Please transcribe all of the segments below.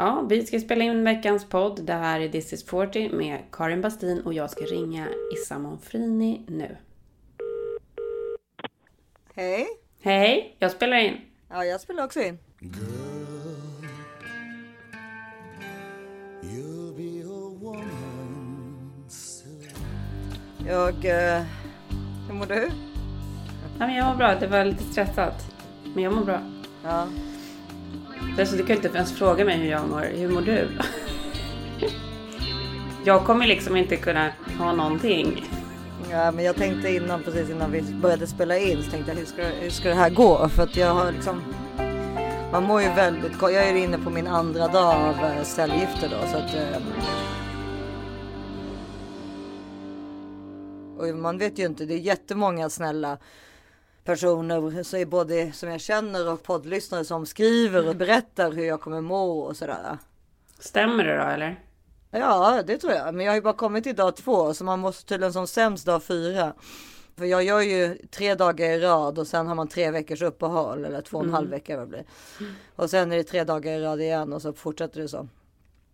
Ja, vi ska spela in veckans podd. Det här är This is 40 med Karin Bastin och jag ska ringa Issa Monfrini nu. Hej. Hej, jag spelar in. Ja, jag spelar också in. Jag... eh, hur mår du? Ja, men jag mår bra. Det var lite stressat. Men jag mår bra. Ja. Alltså, du kan ju inte ens fråga mig hur jag mår. Hur mår du? Jag kommer liksom inte kunna ha någonting. ja, men jag tänkte innan, precis innan vi började spela in, så tänkte jag hur ska, hur ska det här gå? För att jag har liksom... Man mår ju väldigt gott. Jag är inne på min andra dag av eh, cellgifter då, så att... Eh, och man vet ju inte, det är jättemånga snälla personer, så är både som jag känner och poddlyssnare som skriver och berättar hur jag kommer må och sådär. Stämmer det då eller? Ja, det tror jag. Men jag har ju bara kommit till dag två, så man måste tydligen som sämst dag fyra. För jag gör ju tre dagar i rad och sen har man tre veckors uppehåll eller två och en halv vecka vad det blir. Och sen är det tre dagar i rad igen och så fortsätter det så.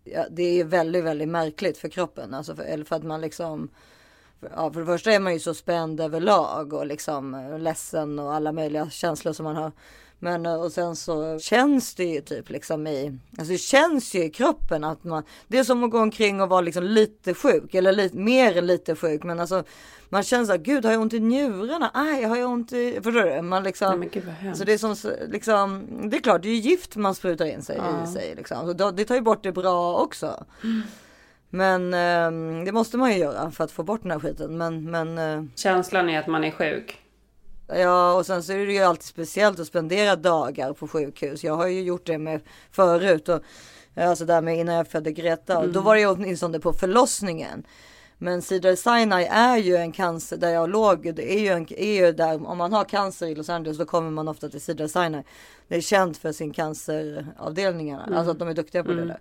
Ja, det är ju väldigt, väldigt märkligt för kroppen, alltså för, eller för att man liksom Ja, för det första är man ju så spänd överlag och liksom eh, ledsen och alla möjliga känslor som man har. Men eh, och sen så känns det ju typ liksom i, alltså det känns ju i kroppen att man, det är som att gå omkring och vara liksom lite sjuk eller lite, mer lite sjuk. Men alltså man känner så här, gud har jag ont i njurarna? Aj, har jag ont i, förstår du? Man liksom, Nej, gud så det är som liksom, det är klart, det är ju gift man sprutar in sig i sig liksom. Så det tar ju bort det bra också. Men ehm, det måste man ju göra för att få bort den här skiten. Men, men eh, Känslan är att man är sjuk. ja, och sen så är det ju alltid speciellt att spendera dagar på sjukhus. Jag har ju gjort det med förut och alltså där med innan jag födde Greta. Och Då var det ju åtminstone på förlossningen. Men Cedar Sinai är ju en cancer där jag låg. Det är ju, en, är ju där om man har cancer i Los Angeles då kommer man ofta till Cedar Sinai. Det är känt för sin canceravdelningarna, alltså att de är duktiga på det där.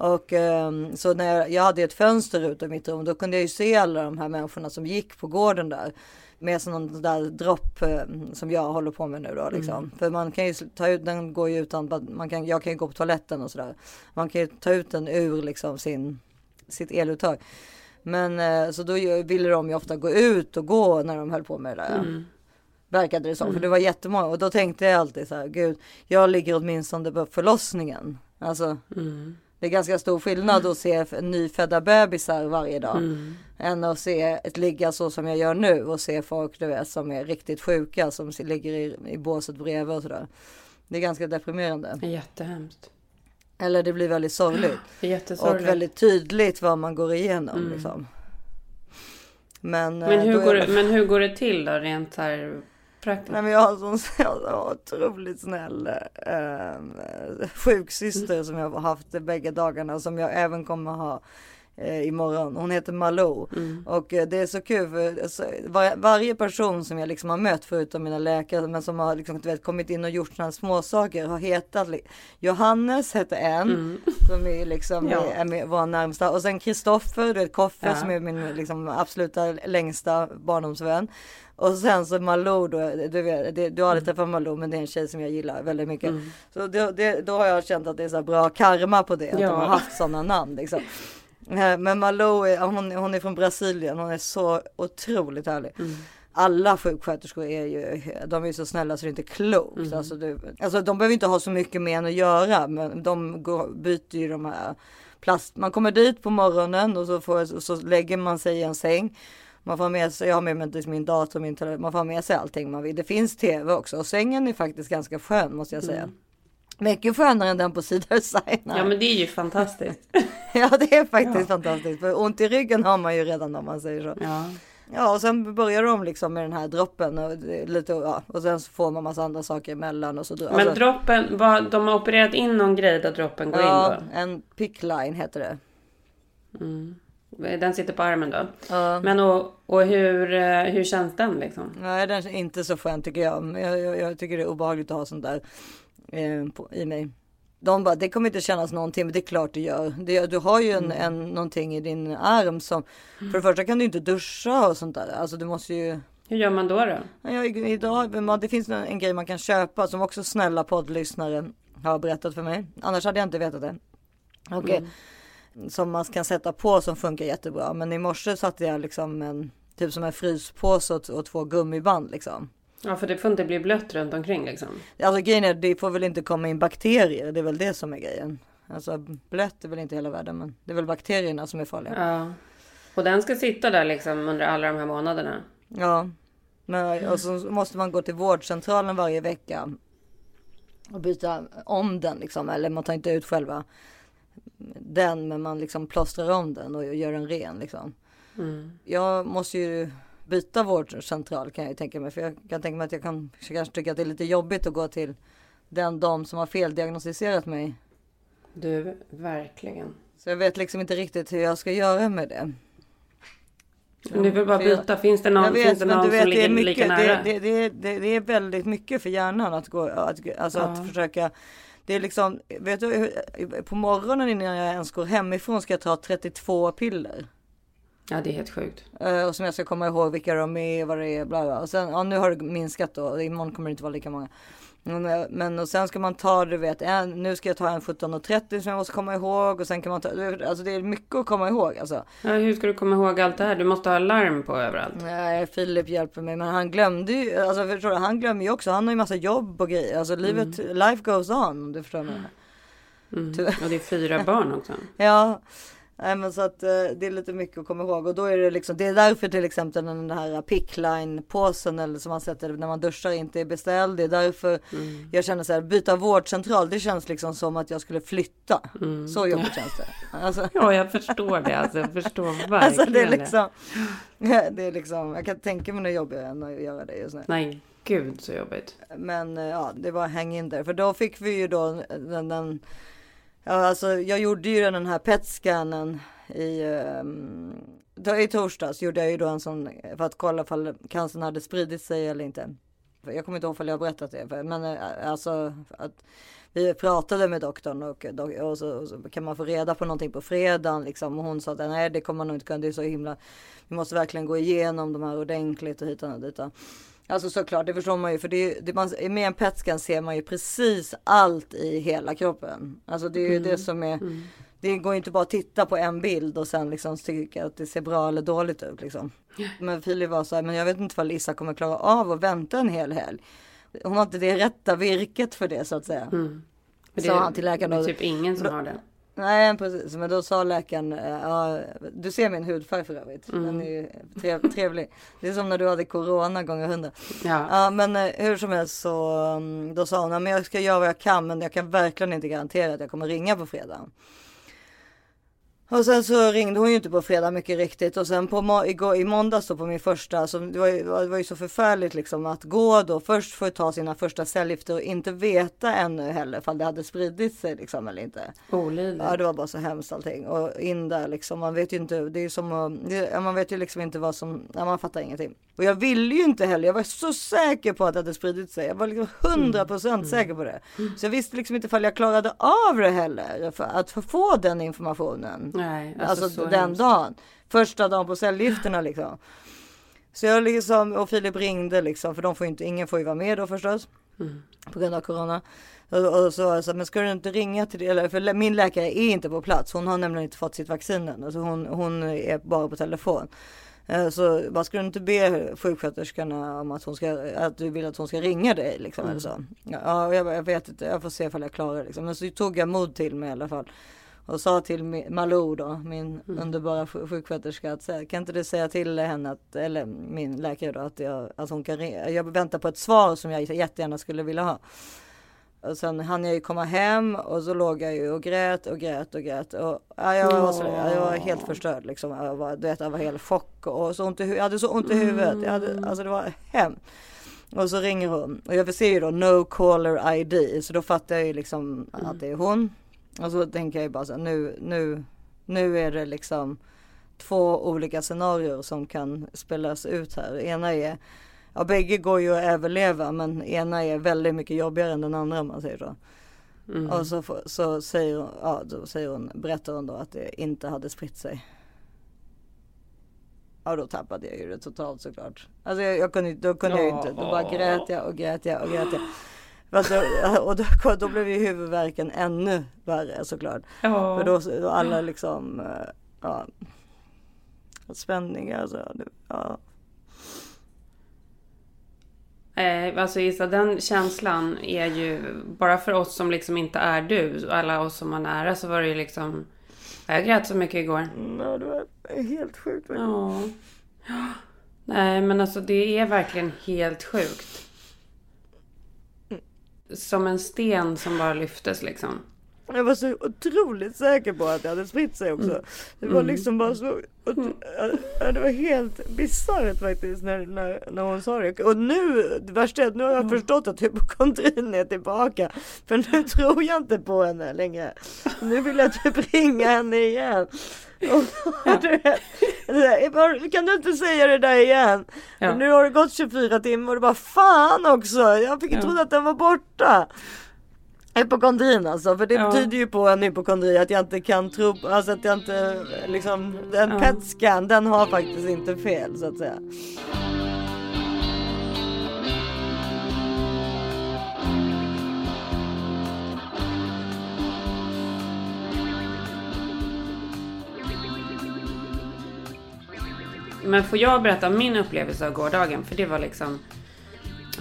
Och ehm, så när jag, jag hade ett fönster ut i mitt rum, då kunde jag ju se alla de här människorna som gick på gården där. Med sån där dropp eh, som jag håller på med nu då liksom. För man kan ju ta ut, den går ju utan, man kan, jag kan ju gå på toaletten och sådär. Man kan ju ta ut den ur liksom sin, sitt eluttag. Men eh, så då ville de ju ofta gå ut och gå när de höll på med det där. Verkade det som, för det var jättemånga. Och då tänkte jag alltid så här, gud, jag ligger åtminstone på förlossningen. Alltså, det är ganska stor skillnad att se nyfödda bebisar varje dag. Än att se ett ligga så som jag gör nu och se folk du vet, som är riktigt sjuka som ligger i, i båset bredvid och sådär. Det är ganska deprimerande. Det är jättehemskt. Eller det blir väldigt sorgligt. Och väldigt tydligt vad man går igenom. Liksom. Men, Men eh, hur, går det, men hur går det till då rent här praktiskt? Nej men jag har en sån jag otroligt snäll eh, sjuksyster som jag har haft bägge dagarna som jag även kommer ha eh, imorgon. Hon heter Malou och eh, det är så kul för alltså, var, varje person som jag liksom har mött förutom mina läkare men som har liksom, vet, kommit in och gjort sådana små saker har hetat Johannes hette en som är liksom Ja. är, är med, var närmsta och sen Kristoffer, du vet Koffe Ja. som är min liksom, absoluta längsta barndomsvän. Och sen så Malou då, du, vet, det, du har aldrig träffat Malou men det är en tjej som jag gillar väldigt mycket. Så det, det, då har jag känt att det är så bra karma på det, att Ja. de har haft sådana namn liksom. Eh, Men Malou, är, hon, hon är från Brasilien, hon är så otroligt härlig. Alla sjuksköterskor är ju, de är ju så snälla så det är inte klokt. Alltså, du, alltså de behöver inte ha så mycket med en att göra men de går, byter ju de här plast. Man kommer dit på morgonen och så, får, och så lägger man sig i en säng. Man får med sig, jag har med mig min dator, min telefon, man får med sig allting man vill. Det finns tv också och sängen är faktiskt ganska skön måste jag säga. Mycket skönare än den på Sinai. Ja men det är ju fantastiskt. Ja det är faktiskt fantastiskt. För ont i ryggen har man ju redan om man säger så. Ja. Ja och sen börjar de liksom med den här droppen och, lite, ja, och sen så får man massa andra saker emellan och så. Men alltså, droppen, vad, de har opererat in någon grej där droppen går ja, in en pickline heter det. då? Den sitter på armen då? Ja. Men och, och hur, eh, hur känns den liksom? Nej den är inte så skön tycker jag. Jag, jag, jag tycker det är obehagligt att ha sånt där eh, på, i mig. De bara, det kommer inte kännas någonting, men det är klart det gör. Det, du har ju en, en, någonting i din arm som, för det första kan du inte duscha och sånt där. Alltså du måste ju, Hur gör man då då? Ja, idag, det finns en, en grej man kan köpa som också snälla poddlyssnare har berättat för mig. Annars hade jag inte vetat det. Och, eh, Som man kan sätta på som funkar jättebra. Men i morse satte jag liksom en typ som en fryspåse och, och två gummiband liksom. Ja, för det får inte bli blött runt omkring liksom. Alltså grejen är, det får väl inte komma in bakterier. Det är väl det som är grejen. Alltså blött är väl inte hela världen, men det är väl bakterierna som är farliga. Ja. Och den ska sitta där liksom under alla de här månaderna. Ja, men, och så måste man gå till vårdcentralen varje vecka och byta om den liksom. Eller man tar inte ut själva den, men man liksom plåstrar om den och gör den ren liksom. Mm. Jag måste ju byta vårdcentral kan jag ju tänka mig. För jag kan tänka mig att jag kan kanske tycka att det är lite jobbigt att gå till den dam som har feldiagnostiserat mig. Du, verkligen. Så jag vet liksom inte riktigt hur jag ska göra med det. Du vill bara jag- byta. Finns det någon, Jag vet, finns det men någon du vet, som ligger lika mycket, nära? det, det, det, det, är väldigt mycket för hjärnan att gå, att, alltså Ja. att försöka. Det är liksom, vet du, på morgonen innan jag ens går hemifrån ska jag ta 32 piller. Ja, det är helt sjukt. Eh, och som jag ska komma ihåg vilka de är, vad det är, bla bla. Och sen, ja nu har det minskat då, imorgon kommer det inte vara lika många. Men, eh, Men och sen ska man ta, du vet, en, nu ska jag ta en 17.30 som jag måste komma ihåg. Och sen kan man ta, alltså det är mycket att komma ihåg alltså. Ja, hur ska du komma ihåg allt det här? Du måste ha larm på överallt. Nej, Filip hjälper mig, men han glömde ju, alltså förstår du, han glömmer ju också, han har ju massa jobb och grejer. Alltså livet, life goes on, om du förstår mig. Mm. Och det är fyra barn också. Ja, nej, men så att eh, det är lite mycket att komma ihåg och då är det liksom, det är därför till exempel den här pickline-påsen eller som man sätter när man duschar inte är beställd. Det är därför Mm. jag känner så här, byta vårdcentral, det känns liksom som att jag skulle flytta. Mm. Så jobbigt känns det. Alltså, Ja, jag förstår det. Alltså, jag förstår verkligen alltså det är liksom, det är liksom, jag kan tänka mig något jobbigare än att göra det just nu. Nej, gud så jobbigt. Men eh, ja, det var hang in där. För då fick vi ju då den, den ja, alltså jag gjorde ju den här PET-scannen i, um, i torsdags gjorde jag ju då en sån för att kolla om cancern hade spridit sig eller inte. Jag kommer inte ihåg om jag har berättat det, men eh, alltså att vi pratade med doktorn och, och, så, och så kan man få reda på någonting på fredagen liksom. Och hon sa att nej, det kommer man nog inte kunna. Det är så himla. Vi måste verkligen gå igenom de här ordentligt och hit och dit. Alltså såklart, det förstår man ju. För det, är- det man, med en PET-scan ser man ju precis allt i hela kroppen. Alltså det är ju det som är. Det går ju inte bara att titta på en bild och sen liksom tycka att det ser bra eller dåligt ut liksom. Men Filip var så här, men jag vet inte ifall Lisa kommer klara av att vänta en hel helg. Hon har inte det rätta virket för det så att säga. Mm. Men Sa han till läkaren Det är typ ingen som har det. Nej precis, men då sa läkaren, eh, ja, du ser min hudfärg för övrigt. Den är ju trev, trevlig. Det är som när du hade corona gånger hundra. Ja. Ja men eh, hur som helst så mm, då sa hon, "Ja, men jag ska göra vad jag kan men jag kan verkligen inte garantera att jag kommer ringa på fredag. Och sen så ringde hon ju inte på fredag mycket riktigt och sen på må- igår, i måndags då på min första, så det var, ju, det var ju så förfärligt liksom att gå då först för att ta sina första cellgifter och inte veta ännu heller ifall det hade spridit sig liksom eller inte. Olidligt. Ja det var bara så hemskt allting och in där liksom man vet ju inte, det är som det, man vet ju liksom inte vad som, ja, man fattar ingenting. Och jag ville ju inte heller, jag var så säker på att det hade spridit sig, jag var liksom hundra procent säker på det. Så jag visste liksom inte ifall jag klarade av det heller, för att få den informationen. Nej, Alltså, alltså, så den hemskt. dagen. Första dagen på cellgifterna liksom. Så jag liksom, och Filip ringde liksom, för de får inte, ingen får ju vara med då förstås. Mm. På grund av corona. Och, och så var jag så men ska du inte ringa till det? Eller, för min läkare är inte på plats. Hon har nämligen inte fått sitt vaccin än. Alltså hon, hon är bara på telefon. Eh, Så vad ska du inte be sjuksköterskorna om att hon ska, att du vill att hon ska ringa dig liksom eller så? Ja, jag, jag vet inte, jag får se ifall jag klarar det liksom. Men så tog jag mod till mig i alla fall. Och sa till Malou då, min underbara sj- sjuksköterska att säga, kan inte du säga till henne att, eller min läkare då, att, jag, att hon kan. Jag väntar på ett svar som jag jättegärna skulle vilja ha. Och sen hann jag ju komma hem och så låg jag ju och grät och grät och grät. Och, ja, jag, var så, jag var helt förstörd liksom. Jag var, du vet, jag var helt chock och så ont i, hu- jag hade så ont i huvudet. Jag hade, alltså det var hemskt. Och så ringer hon och jag ser ju då no caller ID så då fattar jag ju liksom att det är hon. Och så tänker jag ju bara så här, nu, nu, nu är det liksom två olika scenarier som kan spelas ut här. Ena är, ja bägge går ju att överleva men ena är väldigt mycket jobbigare än den andra om man säger så. Mm. Och så, så säger, hon, ja, då säger hon, berättar hon då att det inte hade spritt sig. Ja då tappade jag ju det totalt såklart. Alltså jag, jag kunde, då kunde jag ju inte, då bara Ja. grät jag och grät jag och grät jag. Och då, då blev ju huvudvärken ännu värre såklart. Ja. För då, då alla liksom, eh, ja, spänningar. Alltså, det- ja. Eh, alltså Issa, den känslan är ju bara för oss som liksom inte är du, alla oss som har nära så var det ju liksom... Jag grät så mycket igår. Mm, ja, det var helt sjukt. Ja. Nej, men alltså det är verkligen helt sjukt. Som en sten som bara lyftes liksom. Jag var så otroligt säker på att det hade spritt sig också. Det var liksom bara så. Ja, det var helt bisarrt faktiskt när, när, när hon sa det. Och nu, det värsta är att nu har jag förstått att hypokondrin är tillbaka. För nu tror jag inte på henne längre. Nu vill jag typ ringa henne igen. Du vet, kan du inte säga det där igen? Ja. Nu har det gått 24 timmar och det bara fan också. Jag fick Ja. trodde att den var borta. Hypokondrin alltså, för det Ja. betyder ju på en hypokondri att jag inte kan tro, alltså att jag inte liksom, en Ja. PET-scan den har faktiskt inte fel så att säga. Men får jag berätta om min upplevelse av gårdagen? För det var liksom...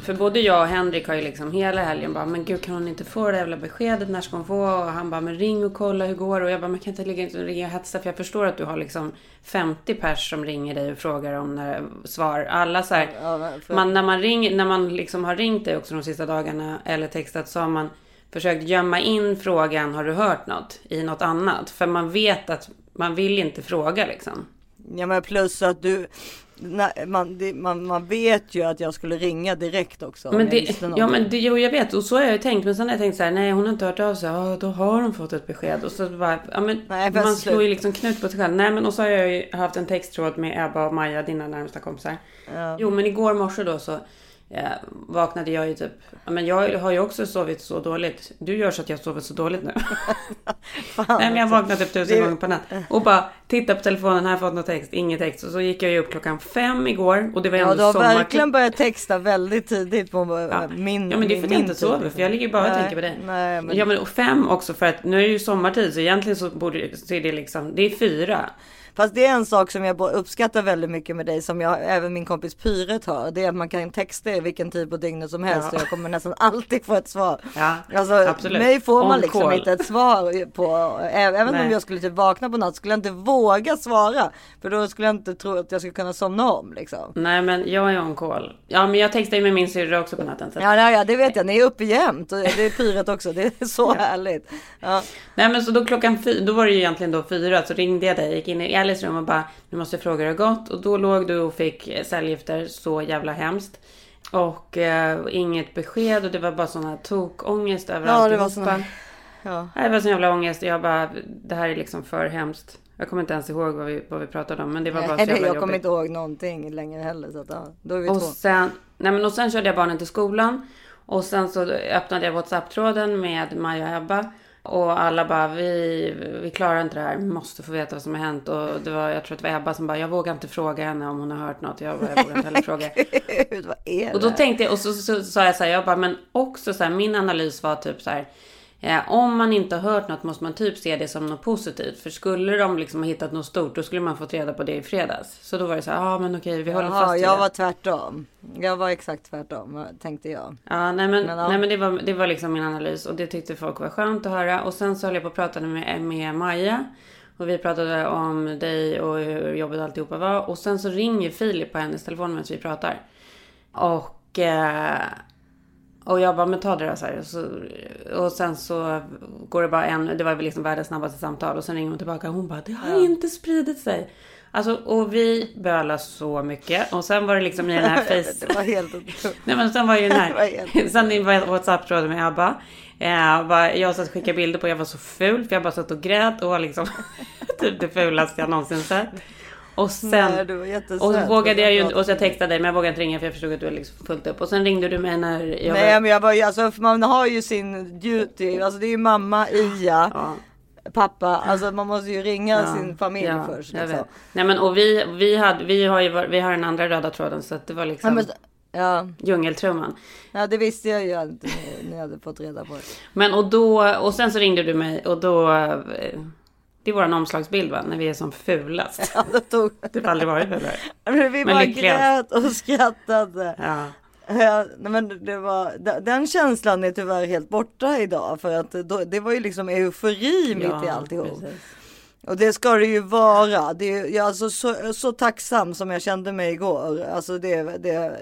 För både jag och Henrik har ju liksom hela helgen bara, men gud kan hon inte få det jävla beskedet? När ska hon få? Och han bara, men ring och kolla hur går det? Och jag bara, men kan inte ligga och ringa och hetsa? För jag förstår att du har liksom 50 pers som ringer dig och frågar om när, svar. Alla så här, Ja, men för- man, när man, ring, när man liksom har ringt dig också de sista dagarna eller textat så har man försökt gömma in frågan, har du hört något? I något annat. För man vet att man vill inte fråga liksom. Ja men plus att du, nej, man, det, man, man vet ju att jag skulle ringa direkt också. Men det, ja men det, jo, jag vet och så har jag ju tänkt. Men sen har jag tänkt så här, nej hon har inte hört av sig. Ja, då har hon fått ett besked. Och så bara, ja men Nej, man slut. slår ju liksom knut på sig själv. Nej men och så har jag ju haft en texttråd med Ebba och Maja, dina närmsta kompisar. Ja. Jo men igår morse då så eh, vaknade jag ju typ, ja, men jag har ju också sovit så dåligt. Du gör så att jag sover så dåligt nu. Fan, Nej men jag alltså. vaknade typ tusen Det- gånger på natten. Och bara titta på telefonen, här har fått någon text, ingen text. Och så gick jag ju upp klockan fem igår. Och det var Ja ändå du har sommar. verkligen börjat texta väldigt tidigt på Ja. ja. min Ja men det är för att jag inte sover. För jag ligger ju bara och tänker på dig. Nej men, Ja men och fem också för att nu är det ju sommartid så egentligen så borde så är det liksom, det är fyra. Fast det är en sak som jag uppskattar väldigt mycket med dig som jag även min kompis Pyret har. Det är att man kan texta i vilken tid på dygnet som helst Ja. och jag kommer nästan alltid få ett svar. Ja, Alltså absolut. mig får man On liksom call. inte ett svar på. Även om Nej. jag skulle typ vakna på natt skulle jag inte våga svara. För då skulle jag inte tro att jag skulle kunna somna om liksom. Nej men jag är on call. Ja men jag textar ju med min syrra också på natten. Så. Ja, ja, ja det vet jag. Ni är uppe jämt det är Pyret också. Det är så härligt. Ja. Nej men så då klockan fyra, då var det ju egentligen då fyra så ringde jag dig, gick in i Alice rum och bara nu måste jag fråga hur det har gått. Och då låg du och fick eh, cellgifter, så jävla hemskt. Och eh, inget besked och det var bara sån här tokångest över Ja, det var sån Ja. Nej, Det var sån jävla ångest. Jag bara, det här är liksom för hemskt. Jag kommer inte ens ihåg vad vi, vad vi pratade om, men det var bara så jävla jag kommer jobbigt. inte ihåg någonting längre heller. Så att, ja, då är vi Och två. sen, nej men och sen körde jag barnen till skolan. Och sen så öppnade jag WhatsApp-tråden med Maja och Ebba. Och alla bara, vi, vi klarar inte det här, vi måste få veta vad som har hänt. Och det var, jag tror att det var Ebba som bara, jag vågar inte fråga henne om hon har hört något. Jag, bara, jag vågar inte heller fråga. Gud, vad är Och då det? tänkte jag, och så, så, sa jag så här, jag bara, men också så här, min analys var typ så här. Eh, om man inte har hört något måste man typ se det som något positivt. För skulle de liksom ha hittat något stort, då skulle man fått reda på det i fredags. Så då var det så här, ja ah, men okej, vi håller Jaha, fast vid jag det. var tvärtom. Jag var exakt tvärtom tänkte jag. Ja, nej men, Men, ja. nej, men det, var, det var liksom min analys och det tyckte folk var skönt att höra. Och sen så höll jag på att prata med, med Maja. Och vi pratade om dig och hur jobbigt alltihopa var. Och sen så ringer Filip på hennes telefon medan vi pratar. Och, eh, och jag bara, men ta det då så här. Och, så, och sen så går det bara en, det var väl liksom världens snabbaste samtal. Och sen ringer hon tillbaka och hon bara, det har inte spridit sig. Alltså, och vi bölade så mycket. Och sen var det liksom i den här face... det var helt. Nej men sen var ju den var här, sen var jag WhatsApp-tråden med Abba. Eh, bara, jag satt och skickade bilder på, jag var så ful för jag bara satt och grät och var liksom typ det fulaste jag någonsin sett. Och sen, Nej, och så vågade jag ju, och så jag textade dig men jag vågade inte ringa för jag förstod att du var liksom fullt upp. Och sen ringde du mig när jag Nej var, men jag var ju, alltså man har ju sin duty, alltså det är ju mamma, Ia, ja, pappa, alltså man måste ju ringa ja, sin familj ja, först. Liksom. Nej men och vi, vi, hade, vi har ju, vi har den andra röda tråden så att det var liksom. Ja, men, Ja, Djungeltrumman. ja det visste jag ju att ni, hade fått reda på. Men och då, och sen så ringde du mig och då... Det är våran omslagsbild va? När vi är som fulast. Ja, då tog... Det har aldrig varit fulare. Men vi Men bara lyckligast. grät och skrattade. Ja. Ja, men det var, de- den känslan är tyvärr helt borta idag för att då, det var ju liksom eufori mitt i alltihop. precis. Och det ska det ju vara. Det är, jag är alltså så, så tacksam som jag kände mig igår. Alltså det, det,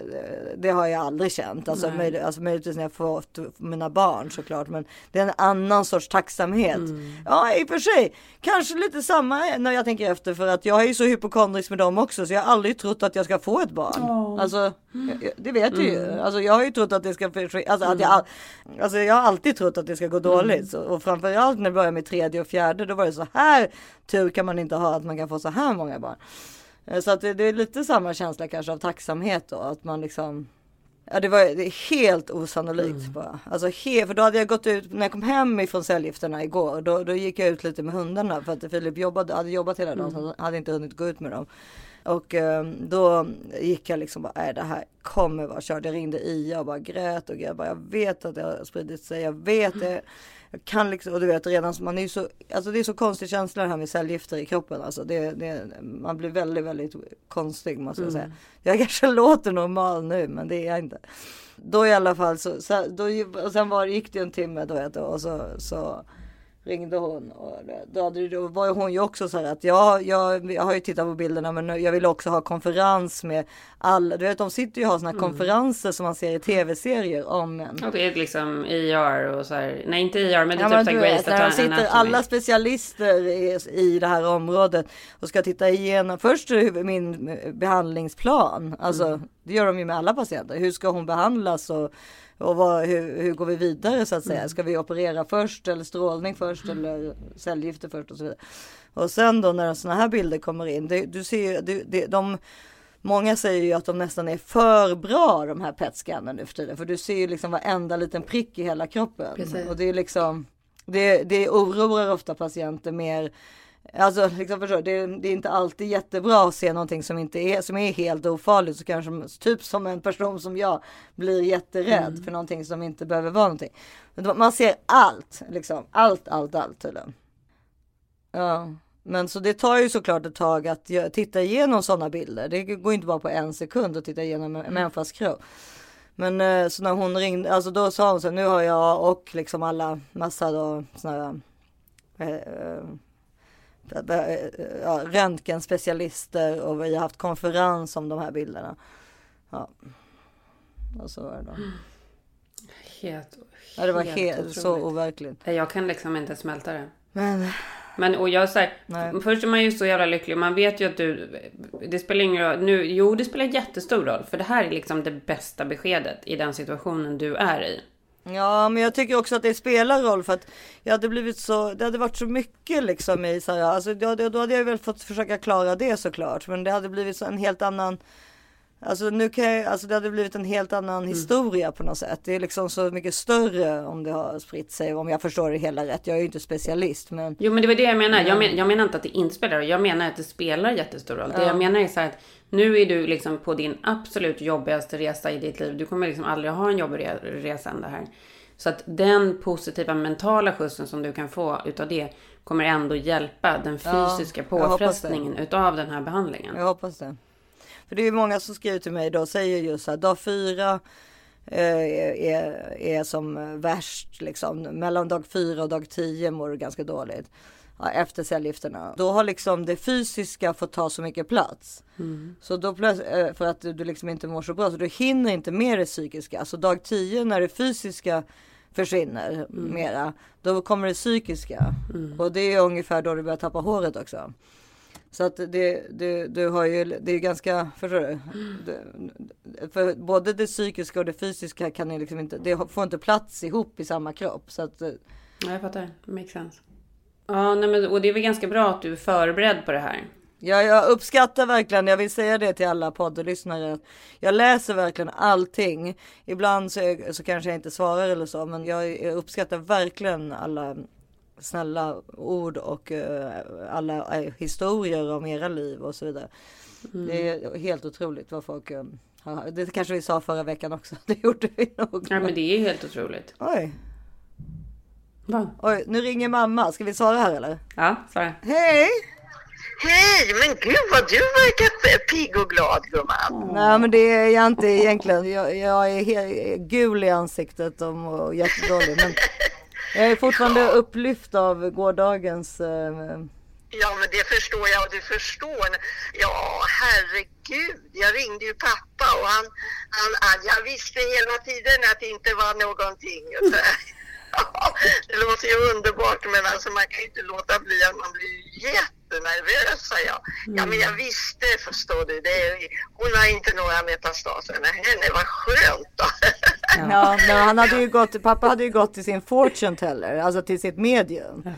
det har jag aldrig känt. Alltså, möj, alltså möjligtvis när jag fått mina barn såklart. Men det är en annan sorts tacksamhet. Mm. Ja i och för sig. Kanske lite samma när jag tänker efter. För att jag är ju så hypokondrisk med dem också. Så jag har aldrig trott att jag ska få ett barn. Åh. Alltså jag- det vet du ju. Mm. Alltså jag har ju trott att det ska. Alltså, att jag, all- alltså jag har alltid trott att det ska gå dåligt. Mm. Så, och framförallt när det började med tredje och fjärde. Då var det så här tur kan man inte ha att man kan få så här många barn. Eh, Så att det, det är lite samma känsla kanske av tacksamhet då. Att man liksom Ja det var det är helt osannolikt Mm. bara. Alltså he, för då hade jag gått ut, när jag kom hem ifrån cellgifterna igår, då, då gick jag ut lite med hundarna för att Filip jobbade, hade jobbat hela dagen så Mm. han hade inte hunnit gå ut med dem. Och eh, då gick jag liksom bara, nej det här kommer vara kört. Jag ringde Ia och bara grät och grät. Bara, jag vet att det har spridit sig, jag vet det. Jag kan liksom, och du vet redan, man är ju så, alltså det är så konstig känsla det här med cellgifter i kroppen. Alltså det, det, man blir väldigt, väldigt konstig måste jag säga. Jag kanske låter normal nu men det är jag inte. Då i alla fall så, så då, och sen var, gick det en timme då och så, så ringde hon och då, då var hon ju också så här att ja, jag, jag har ju tittat på bilderna men jag vill också ha konferens med alla. Du vet de sitter ju och har såna här konferenser som man ser i tv-serier om en. Och det är liksom IR och så här. Nej inte IR men det är Ja, typ Grey's när de Anatomy. sitter alla specialister i, i det här området och ska titta igenom först min behandlingsplan. Alltså Mm. Det gör de ju med alla patienter. Hur ska hon behandlas och, och vad, hur, hur går vi vidare så att säga? Mm. Ska vi operera först eller strålning först eller cellgifter först och så vidare. Och sen då när sådana här bilder kommer in, det, du ser ju, det, det, de Många säger ju att de nästan är för bra de här PET-scannen nu för tiden. För du ser ju liksom varenda liten prick i hela kroppen. Precis. Och det är liksom det, det oroar ofta patienter mer. Alltså liksom förstår, det, det är inte alltid jättebra att se någonting som inte är som är helt ofarligt. Så kanske typ som en person som jag blir jätterädd för någonting som inte behöver vara någonting. Man ser allt liksom. Allt, allt, allt tydligen. Ja. Men så det tar ju såklart ett tag att titta igenom sådana bilder. Det går inte bara på en sekund att titta igenom en människas kropp. Men eh, så när hon ringde, alltså då sa hon så här, nu har jag och liksom alla massa då sådana här eh, eh, ja, röntgenspecialister och vi har haft konferens om de här bilderna. Ja. Och så var det då. Helt, Ja, det var helt helt så overkligt. Jag kan liksom inte smälta det. Men Men och jag säger, Nej. först är man ju så jävla lycklig. Man vet ju att du, det spelar ingen roll. Nu, jo, det spelar jättestor roll. För det här är liksom det bästa beskedet i den situationen du är i. Ja, men jag tycker också att det spelar roll för att jag hade blivit så, det hade varit så mycket liksom i så här, alltså då, då hade jag väl fått försöka klara det såklart, men det hade blivit så en helt annan Alltså nu kan jag, alltså det hade blivit en helt annan Mm. historia på något sätt. Det är liksom så mycket större om det har spritt sig, om jag förstår det hela rätt. Jag är ju inte specialist, men Jo, men det var det jag menar. Jag, men, jag menar inte att det inte spelar. Jag menar att det spelar jättestor roll. Det jag menar är så här att nu är du liksom på din absolut jobbigaste resa i ditt liv. Du kommer liksom aldrig ha en jobbig re- resa än det här. Så att den positiva mentala skjutsen som du kan få utav det kommer ändå hjälpa den Ja, fysiska det. påfrestningen utav den här behandlingen. Jag hoppas det. För det är ju många som skriver till mig då och säger just här, dag fyra eh, är, är, är som värst liksom. Mellan dag fyra och dag tio mår du ganska dåligt. Ja, efter cellgifterna. Då har liksom det fysiska fått ta så mycket plats. Så då eh, för att du du liksom inte mår så bra så du hinner inte med det psykiska. Så dag 10 när det fysiska försvinner mera, då kommer det psykiska. Och det är ungefär då du börjar tappa håret också. Så att det, det, du har ju, det är ganska, förstår du? Det, för både det psykiska och det fysiska kan ju liksom inte, det får inte plats ihop i samma kropp. Så att, eh, Ja, jag fattar. Makes sense. Ja, nej, men, och det är väl ganska bra att du är förberedd på det här. Ja, jag uppskattar verkligen, jag vill säga det till alla poddlyssnare. Jag läser verkligen allting. Ibland så, är, så kanske jag inte svarar eller så, men jag uppskattar verkligen alla snälla ord och eh, alla eh, historier om era liv och så vidare. Det är helt otroligt vad folk eh, har. Det kanske vi sa förra veckan också. Det gjorde vi nog. Ja men det är helt otroligt. Oj, Va? oj, nu ringer mamma. Ska vi svara här eller? Ja, svara. Hej! Hej, men gud vad du verkar pigg och glad gumman. Nej men det är jag inte egentligen. Jag, jag är gul i ansiktet och jättedålig. Men jag är fortfarande upplyft av gårdagens. Eh, Ja, men det förstår jag och du förstår. Ja, herregud. Jag ringde ju pappa och han, han, han jag visste hela tiden att det inte var någonting. Ja, det låter ju underbart men alltså man kan ju inte låta bli att man blir jättenervös sa jag. Ja, men jag visste förstår du. Det är, hon har inte några metastaser. Men henne, vad skönt då. ja, men han hade ju gått, pappa hade ju gått till sin fortune teller, alltså till sitt medium.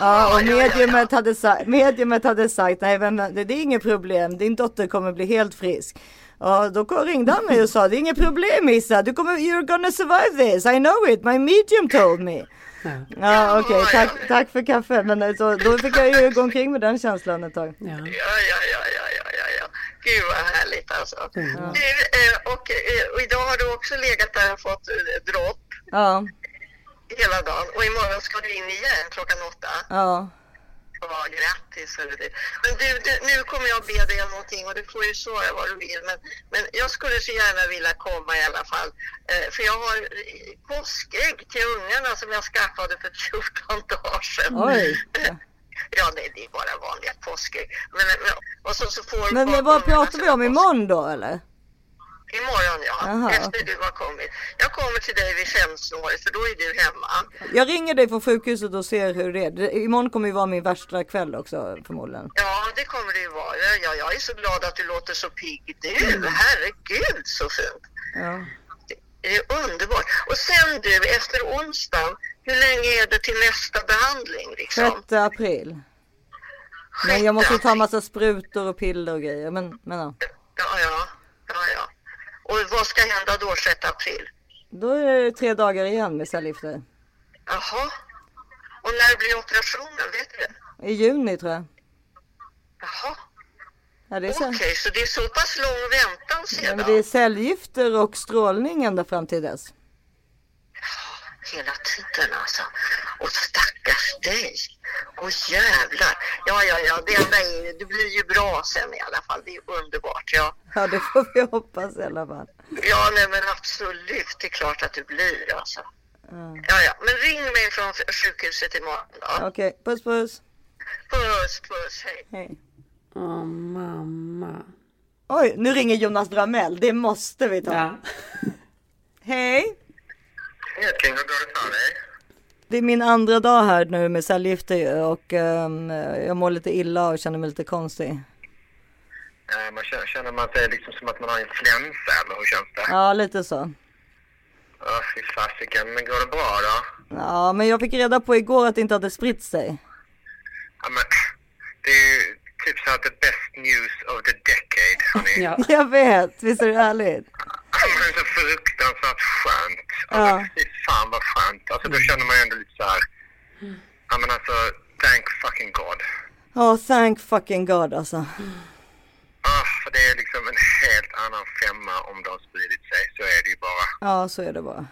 Ja, och mediumet hade, sagt, mediumet hade sagt nej men det, det är inget problem, din dotter kommer bli helt frisk. Ja, då ringde han mig och sa det är inget problem Issa, du kommer, you're gonna survive this, I know it, my medium told me. Ja, okej, tack, tack för kaffe. Men alltså, då fick jag ju gå omkring med den känslan ett tag. Ja. Ja, ja, ja, ja, ja, ja. Gud vad härligt alltså. Du, eh, och, eh, och idag har du också legat där och fått eh, dropp Ja, hela dagen. Och imorgon ska du in igen klockan åtta. ja, Ja, grattis du. Men du, du, nu kommer jag be dig om någonting och du får ju svara vad du vill. Men, men jag skulle så gärna vilja komma i alla fall. Eh, för jag har påskägg till ungarna som jag skaffade för 14 dagar sedan. oj. Ja, nej, det är bara vanliga påskägg. Men, men, och så, så får Men barnen vad pratar vi om imorgon då eller? Imorgon ja, Jaha, efter du har kommit. Jag kommer till dig vid femsnåret för då är du hemma. Jag ringer dig från sjukhuset och ser hur det är. Imorgon kommer ju vara min värsta kväll också förmodligen. Ja, det kommer det ju vara. Ja, jag är så glad att du låter så pigg. Du, Mm. herregud så fint. Ja. Det är underbart. Och sen du, efter onsdagen, hur länge är det till nästa behandling liksom? 6 april. Men jag måste ju ta massa sprutor och piller och grejer. Men, men ja. Ja, ja, ja, ja. Och vad ska hända då 6 april? Då är det tre dagar igen med cellgifter. Jaha. Och när blir operationen, vet du det? I juni tror jag. Jaha. Ja, Okej, cell... så det är så pass lång väntan ja, sedan? men det är cellgifter och strålning ända fram till dess. Hela tiden alltså. Och stackars dig. Åh jävlar. Ja, ja, ja. Det enda är det blir ju bra sen i alla fall. Det är underbart. Ja, Ja, det får vi hoppas i alla fall. ja nej, men absolut. Det är klart att du blir alltså. Ja, ja. Men ring mig från sjukhuset imorgon då. Okej, puss puss. Puss, puss. Hej. Hej. Åh mamma. Oj, nu ringer Jonas Bramell. Det måste vi ta. Ja. Hej. King, hur går det för dig? Det är min andra dag här nu med cellgifter och ehm, jag mår lite illa och känner mig lite konstig. Eh, Man känner, känner man sig liksom som att man har influensa eller hur känns det? Ja, lite så. Ja, fy fasiken. Men går det bra då? Ja, men jag fick reda på igår att det inte hade spritt sig. Ja, men det är ju typ så att the best news of the decade, hörni. Ja. Jag vet, visst är det härligt? Det är så fruktansvärt skönt. Alltså, Ja. fy fan vad skönt. Alltså då känner man ju ändå lite så här. Ja men alltså, thank fucking God. Ja, thank fucking God alltså. Ah, för det är liksom en helt annan femma om det har spridit sig. Så är det ju bara. Ja, så är det bara.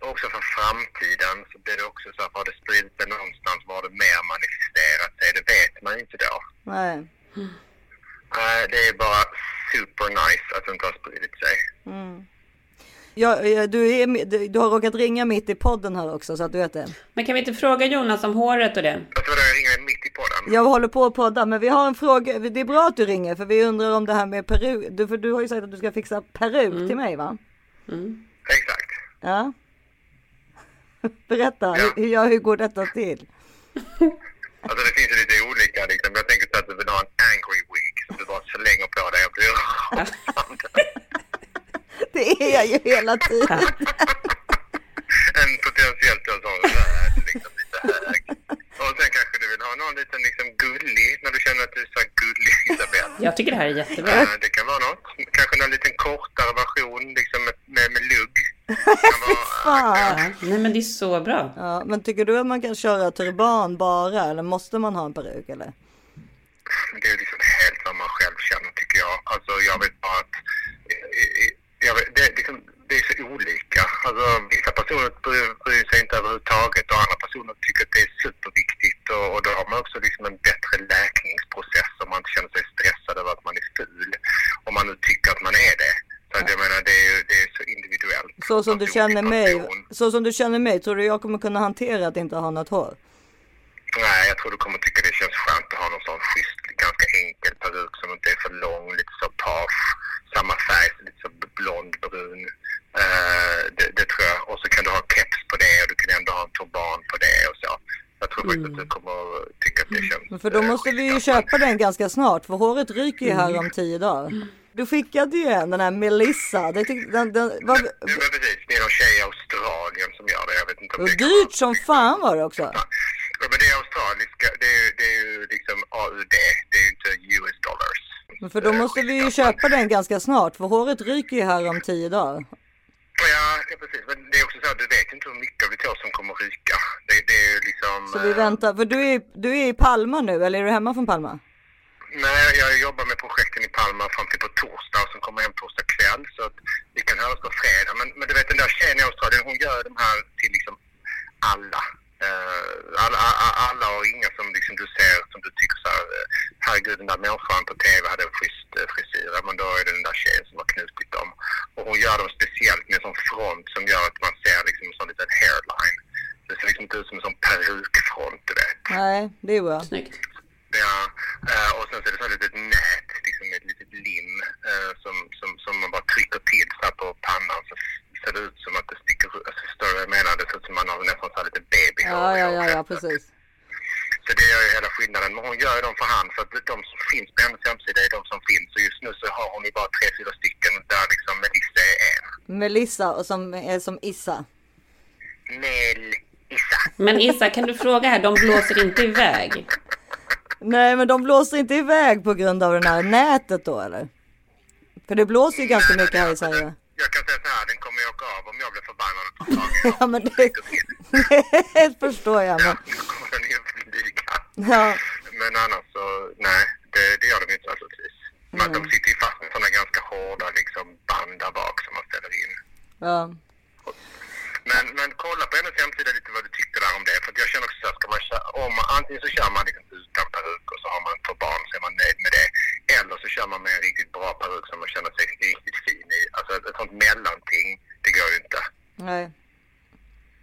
Och också för framtiden så blir det också så att har det spridit sig någonstans var det mer manifesterat sig. Det vet man inte då. Nej. Nej, det är bara super nice att det inte har spridit sig. Ja, eh, du, är, du, har råkat ringa mitt i podden här också så att du vet det. Men kan vi inte fråga Jonas om håret och det? Alltså vadå, jag ringer mitt i podden? Jag håller på att podda men vi har en fråga. Det är bra att du ringer för vi undrar om det här med peruk. Du, för du har ju sagt att du ska fixa peruk till mig va? Exakt. Ja. Berätta, hur, hur, ja, hur går detta till? Alltså det finns ju lite olika liksom. Jag tänker så att du vill ha en angry wig bara slänger på dig och blir. Det är jag ju hela tiden. En potentiellt då liksom lite hög. Och sen kanske du vill ha någon liten liksom gullig, när du känner att du är så här gullig Isabelle. Jag tycker det här är jättebra. Eh, Det kan vara något. Kanske någon liten kortare version liksom med, med, med lugg. Fan. Nej men det är så bra. Ja, men tycker du att man kan köra turban bara eller måste man ha en peruk eller? det är liksom man själv känner tycker jag. Alltså jag vet bara att jag vet, det, är liksom, det är så olika. Alltså vissa personer bryr, sig inte överhuvudtaget och andra personer tycker att det är superviktigt och, och då har man också liksom en bättre läkningsprocess om man inte känner sig stressad över att man är ful. Om man nu tycker att man är det. Så att jag menar det är, det är så individuellt. Så som du känner mig, så som du känner mig, tror du jag kommer kunna hantera att inte ha något hår? Nej, jag tror du kommer tycka det känns skönt att ha någon sån schysst, ganska enkel peruk som inte är för lång, lite så page, samma färg, lite så blond, brun. Eh, det, det tror jag. Och så kan du ha keps på det och du kan ändå ha en turban på det och så. Jag tror faktiskt att du kommer tycka att det känns Men För då eh, måste vi ju köpa den ganska snart för håret ryker ju här om tio dagar. Du skickade ju en, den här Melissa. Det tyck, den, den, Jo, men precis. Det är någon tjej i Australien som gör det. Jag vet inte om och det dyrt som fan var det också. Ja, men det är australiska. Det är, det är ju liksom AUD. Det är ju inte US dollars. Men för då måste vi ju köpa den ganska snart för håret ryker ju här om tio dagar. Ja, ja, precis. Men det är också så att du vet inte hur mycket av ditt hår som kommer ryka. Det, det är ju liksom... Så vi eh, väntar, för du är, du är i Palma nu eller är du hemma från Palma? Nej, jag jobbar med projekten i Palma fram till på torsdag och sen kommer jag hem torsdag kväll så att vi kan höras på fredag. Men, men du vet den där tjejen i Australien, hon gör de här till liksom alla. Eh, alla, alla, och inga som liksom du ser som du tycker så här, eh, herregud den där människan på TV hade en schysst eh, frisyr. Men då är det den där tjejen som har knutit dem. Och hon gör dem speciellt med en sån front som gör att man ser liksom en sån liten hairline. Det ser liksom inte ut som en sån perukfront du vet. Nej, det är bra. Snyggt. Ja, och sen så är det så här litet nät, liksom med ett litet lim som, som, som man bara trycker till så här på pannan så ser det ut som att det sticker ut. Alltså, förstår du vad jag menar? Det ser ut som man har nästan så här lite babyhår Ja, ja, ja, ja, precis. Så det gör ju hela skillnaden. Men hon gör ju dem för hand för att de som finns på hennes hemsida är de som finns. Och just nu så har hon ju bara tre, fyra stycken där liksom Melissa är en. Melissa och som är som Issa. Melissa. Men Issa, kan du fråga här? De blåser inte iväg. Nej, men de blåser inte iväg på grund av det här nätet då eller? För det blåser ju ganska mycket här i Sverige. Jag kan säga så här, den kommer ju åka av om jag blir förbannad och tar tag i. Ja, men det, det förstår jag. Men, Då kommer den ju flyga. ja, Men annars så, nej, det, det gör de inte naturligtvis. Men de sitter ju fast med sådana ganska hårda liksom band där bak som man ställer in. ja. Men, men kolla på hennes hemsida lite vad du tyckte där om det. För att jag känner också så här, ska man köra, om, antingen så kör man liksom utan peruk och så har man för barn så är man nöjd med det. Eller så kör man med en riktigt bra peruk som man känner sig riktigt fin i. Alltså ett, ett sånt mellanting, det går ju inte. Nej.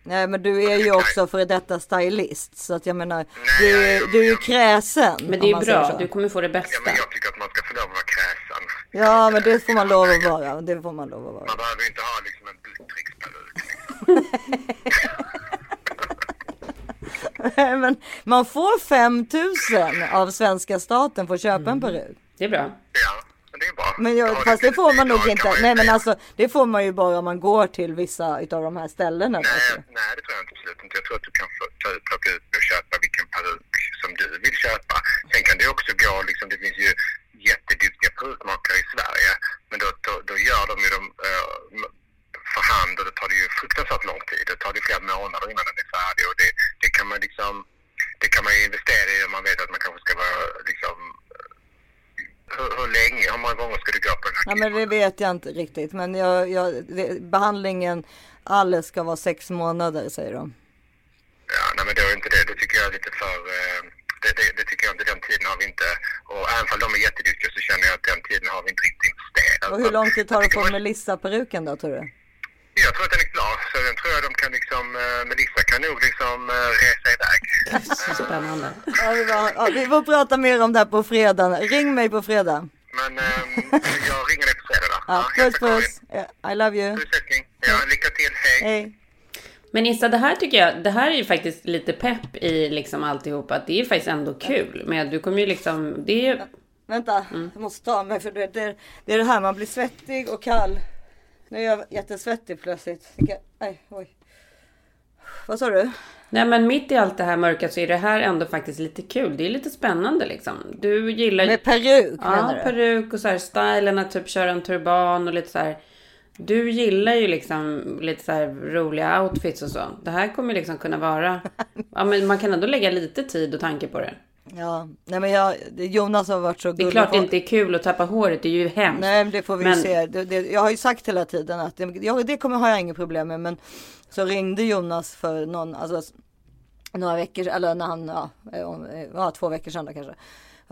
Nej, men du är ju också före detta stylist. Så att jag menar, du, är- du är ju kräsen. Men det är ju bra. Du kommer få det Ja, bästa. men jag tycker att man ska få lov att vara kräsen. Ja, men det får man lov att vara. Det får man lov att vara. Man behöver inte ha liksom en buttricksperuk. Men man får 5000 av svenska staten för att köpa en peruk. Det är bra. Ja, men det är bra. Men jag, Ja, fast det får man nog inte. Nej men alltså det får man ju bara om man går till vissa utav de här ställena. Nej, Alltså. nej, det tror jag inte, absolut inte. Jag tror att du kan få, ta, plocka ut och köpa vilken peruk som du vill köpa. Sen kan det också gå, liksom, det finns ju jätteduktiga perukmakare i Sverige, men då, då, då gör de ju dem eh, för hand och då tar det ju fruktansvärt lång tid. Det tar det flera månader innan den är färdig och det, det kan man liksom, det kan man ju investera i om man vet att man kanske ska vara liksom hur, hur länge, hur många gånger ska du gå på den här Ja men det vet jag inte riktigt. Men jag, jag, det, behandlingen alldeles ska vara sex månader säger de. Ja, nej men det är inte det. Det tycker jag är lite för... eh, Det, det, det tycker jag inte. Den tiden har vi inte... Och även om de är jätteduktiga så känner jag att den tiden har vi inte riktigt investerat. Och hur lång tid tar det Jag att få Melissa-peruken då tror du? Jag tror att den är klar. Så den tror jag de kan liksom... eh, Melissa kan nog liksom eh, resa iväg. Så spännande. Ja, vi, bara, ja, vi får prata mer om det här på fredag. Ring mig på fredag. Men eh, jag ringer dig på fredag då. Ja, puss puss. I love you. Puss. Ja, lycka till. Hej. Hej. Men Issa, det här tycker jag, det här är ju faktiskt lite pepp i liksom alltihop. Att det är faktiskt ändå kul. Men du kommer ju liksom, det är Vänta, jag måste ta mig för det, det, det är det här man blir svettig och kall. Nu är jag jättesvettig plötsligt. Nej, oj. Vad sa du? Nej men mitt i allt det här mörka så är det här ändå faktiskt lite kul. Det är lite spännande liksom. Du gillar Med peruk Ja, menar du? peruk och så här stylen att typ köra en turban och lite så här. Du gillar ju liksom lite så här roliga outfits och så. Det här kommer liksom kunna vara... Ja, men man kan ändå lägga lite tid och tanke på det. Ja, nej men jag, Jonas har varit så Det är gullig. klart det inte är kul att tappa håret. Det är ju hemskt. Nej, men det får vi Men- se. Det, det, jag har ju sagt hela tiden att det, ja, det kommer har jag inget problem med. Men så ringde Jonas för någon, alltså några veckor, eller när han, ja, om- ja två veckor sedan då kanske.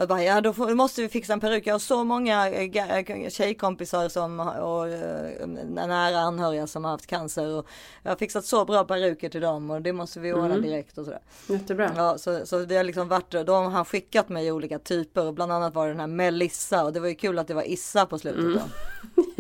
Och bara, ja då får, måste vi fixa en peruk. Jag har så många eh, eh, tjejkompisar som, och eh, nära anhöriga som har haft cancer. Och jag har fixat så bra peruker till dem och det måste vi ordna direkt och sådär. Jättebra. Ja, så, så det har liksom varit, då har han skickat mig olika typer och bland annat var det den här Melissa och det var ju kul att det var Issa på slutet då.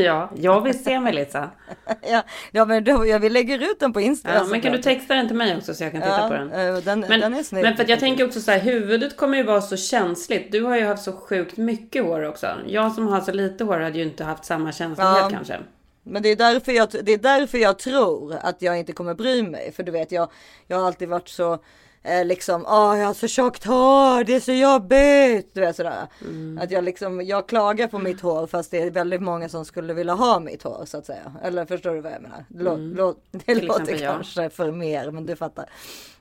Ja, jag vill se Melissa. Ja, ja men då, ja, vi lägger ut den på Insta. Ja, men kan du texta den till mig också så jag kan titta ja, på den? eh, den, Men, den är snygg. men för att jag tänker också så här, huvudet kommer ju vara så känsligt. Du har ju haft så sjukt mycket hår också. Jag som har så lite hår hade ju inte haft samma känslighet Ja. kanske. Men det är, därför jag, det är därför jag tror att jag inte kommer bry mig. För du vet, jag, jag har alltid varit så eh, liksom, åh jag har så tjockt hår, det är så jobbigt. Du vet sådär. Mm. Att jag liksom, jag klagar på mitt hår fast det är väldigt många som skulle vilja ha mitt hår så att säga. Eller förstår du vad jag menar? Lå, lå, det Mm. Till låter exempel jag. kanske för mer, men du fattar.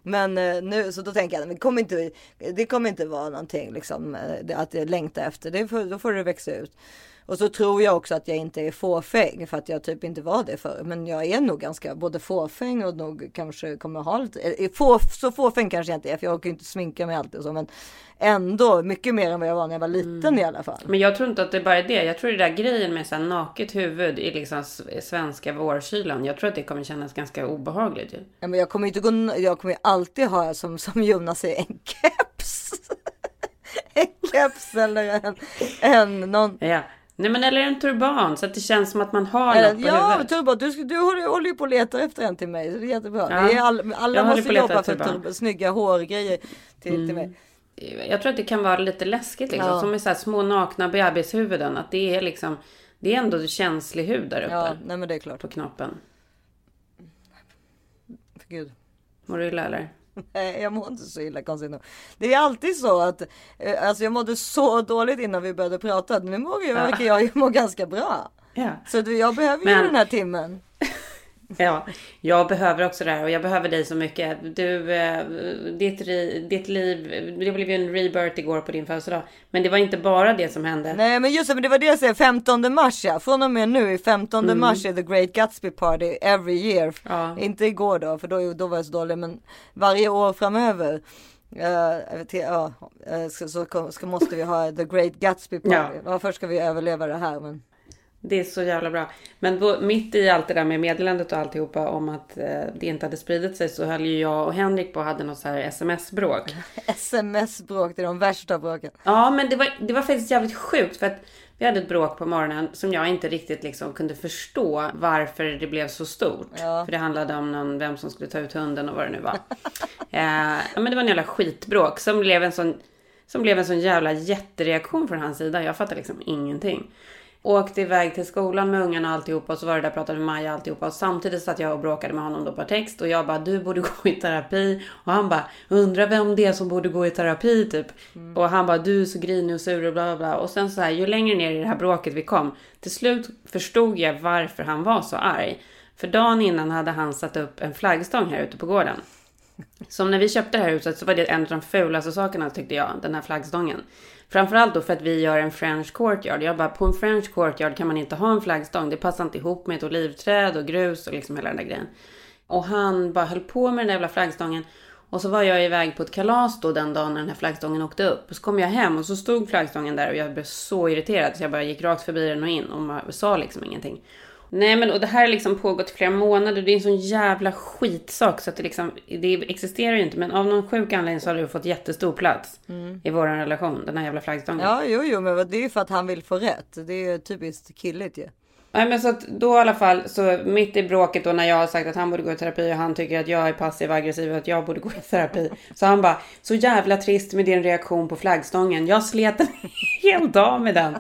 Men eh, nu, så då tänker jag, men det kommer inte, det kommer inte vara någonting liksom eh, att jag längtar efter. Det då får det växa ut. Och så tror jag också att jag inte är fåfäng för att jag typ inte var det förr. Men jag är nog ganska både fåfäng och nog kanske kommer ha lite, eh, få, så fåfäng kanske jag inte är för jag orkar inte sminka mig alltid och så. Men ändå mycket mer än vad jag var när jag var liten Mm. i alla fall. Men jag tror inte att det bara är det. Jag tror det där grejen med så här naket huvud i liksom s- svenska vårkylan. Jag tror att det kommer kännas ganska obehagligt ju. Ja, men jag kommer inte gå, jag kommer alltid ha som, som Jonas säger en keps. en keps eller en, en någon. Ja. Nej men eller en turban så att det känns som att man har Eller, något på ja, huvudet. turban. Du, du håller, ju på att leta efter en till mig. Så det är jättebra. Ja. Det är all, alla måste jobba för turban. turban. snygga hårgrejer till, till mig. Jag tror att det kan vara lite läskigt liksom. Ja. Som med så här små nakna bebishuvuden. Att det är liksom. Det är ändå känslig hud där uppe. Ja, nej men det är klart. På knoppen. För Gud. Mår du illa eller? Nej, jag mår inte så illa konstigt nog. Det är alltid så att eh, alltså jag mådde så dåligt innan vi började prata. Nu mår jag, verkar jag må ganska bra. Ja. Så jag behöver ju Men- den här timmen. Ja, jag behöver också det här och jag behöver dig så mycket. Du, eh, ditt, ditt liv, det blev ju en rebirth igår på din födelsedag. Men det var inte bara det som hände. Nej men just det, men det var det jag säger, 15 mars ja. Från och med nu, 15 mars är the great Gatsby party every year. Mm. Ja. Inte igår då, för då, då var jag så dålig, men varje år framöver. Uh, till, eh, så, så ska, måste vi ha the great Gatsby party. Ja. Ja. först ska vi överleva det här men. Det är så jävla bra. Men då, mitt i allt det där med meddelandet och alltihopa om att eh, det inte hade spridit sig så höll ju jag och Henrik på och hade något så här sms-bråk. Sms-bråk, det är de värsta bråken. Ja, men det var, det var faktiskt jävligt sjukt för att vi hade ett bråk på morgonen som jag inte riktigt liksom kunde förstå varför det blev så stort. Ja. För det handlade om någon, vem som skulle ta ut hunden och vad det nu var. eh, men det var en jävla skitbråk som blev en sån, som blev en sån jävla jättereaktion från hans sida. Jag fattar liksom ingenting. Åkte iväg till skolan med ungarna och alltihopa och så var det där och pratade med Maja och alltihopa. Och samtidigt satt jag och bråkade med honom då på text och jag bara du borde gå i terapi. Och han bara undrar vem det är som borde gå i terapi typ. Och han bara du är så grinig och sur och bla bla bla. Och sen så här ju längre ner i det här bråket vi kom. Till slut förstod jag varför han var så arg. För dagen innan hade han satt upp en flaggstång här ute på gården. Som när vi köpte det här huset så var det en av de fulaste sakerna tyckte jag, den här flaggstången. Framförallt då för att vi gör en French courtyard. Jag bara, på en French courtyard kan man inte ha en flaggstång. Det passar inte ihop med ett olivträd och grus och liksom hela den där grejen. Och han bara höll på med den där jävla flaggstången. Och så var jag iväg på ett kalas då den dagen när den här flaggstången åkte upp. Och så kom jag hem och så stod flaggstången där och jag blev så irriterad så jag bara gick rakt förbi den och in och sa liksom ingenting. Nej men och det här har liksom pågått i flera månader. Det är en sån jävla skitsak så att det liksom, det existerar ju inte. Men av någon sjuk anledning så har det fått jättestor plats i vår relation. Den här jävla flaggstången. Ja, jo, jo, men det är ju för att han vill få rätt. Det är ju typiskt killigt ju. Nej men så att då i alla fall så mitt i bråket då när jag har sagt att han borde gå i terapi och han tycker att jag är passiv aggressiv och att jag borde gå i terapi. Så han bara, så jävla trist med din reaktion på flaggstången. Jag slet en hel dag med den.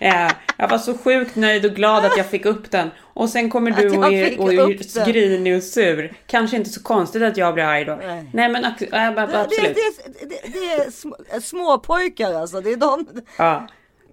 Eh, jag var så sjukt nöjd och glad att jag fick upp den. Och sen kommer du och är, och är grinig och sur. Kanske inte så konstigt att jag blir arg då. Nej. Nej, men bara- Det, det, absolut. det, det, är små, små pojkar alltså. Det är de. Ja.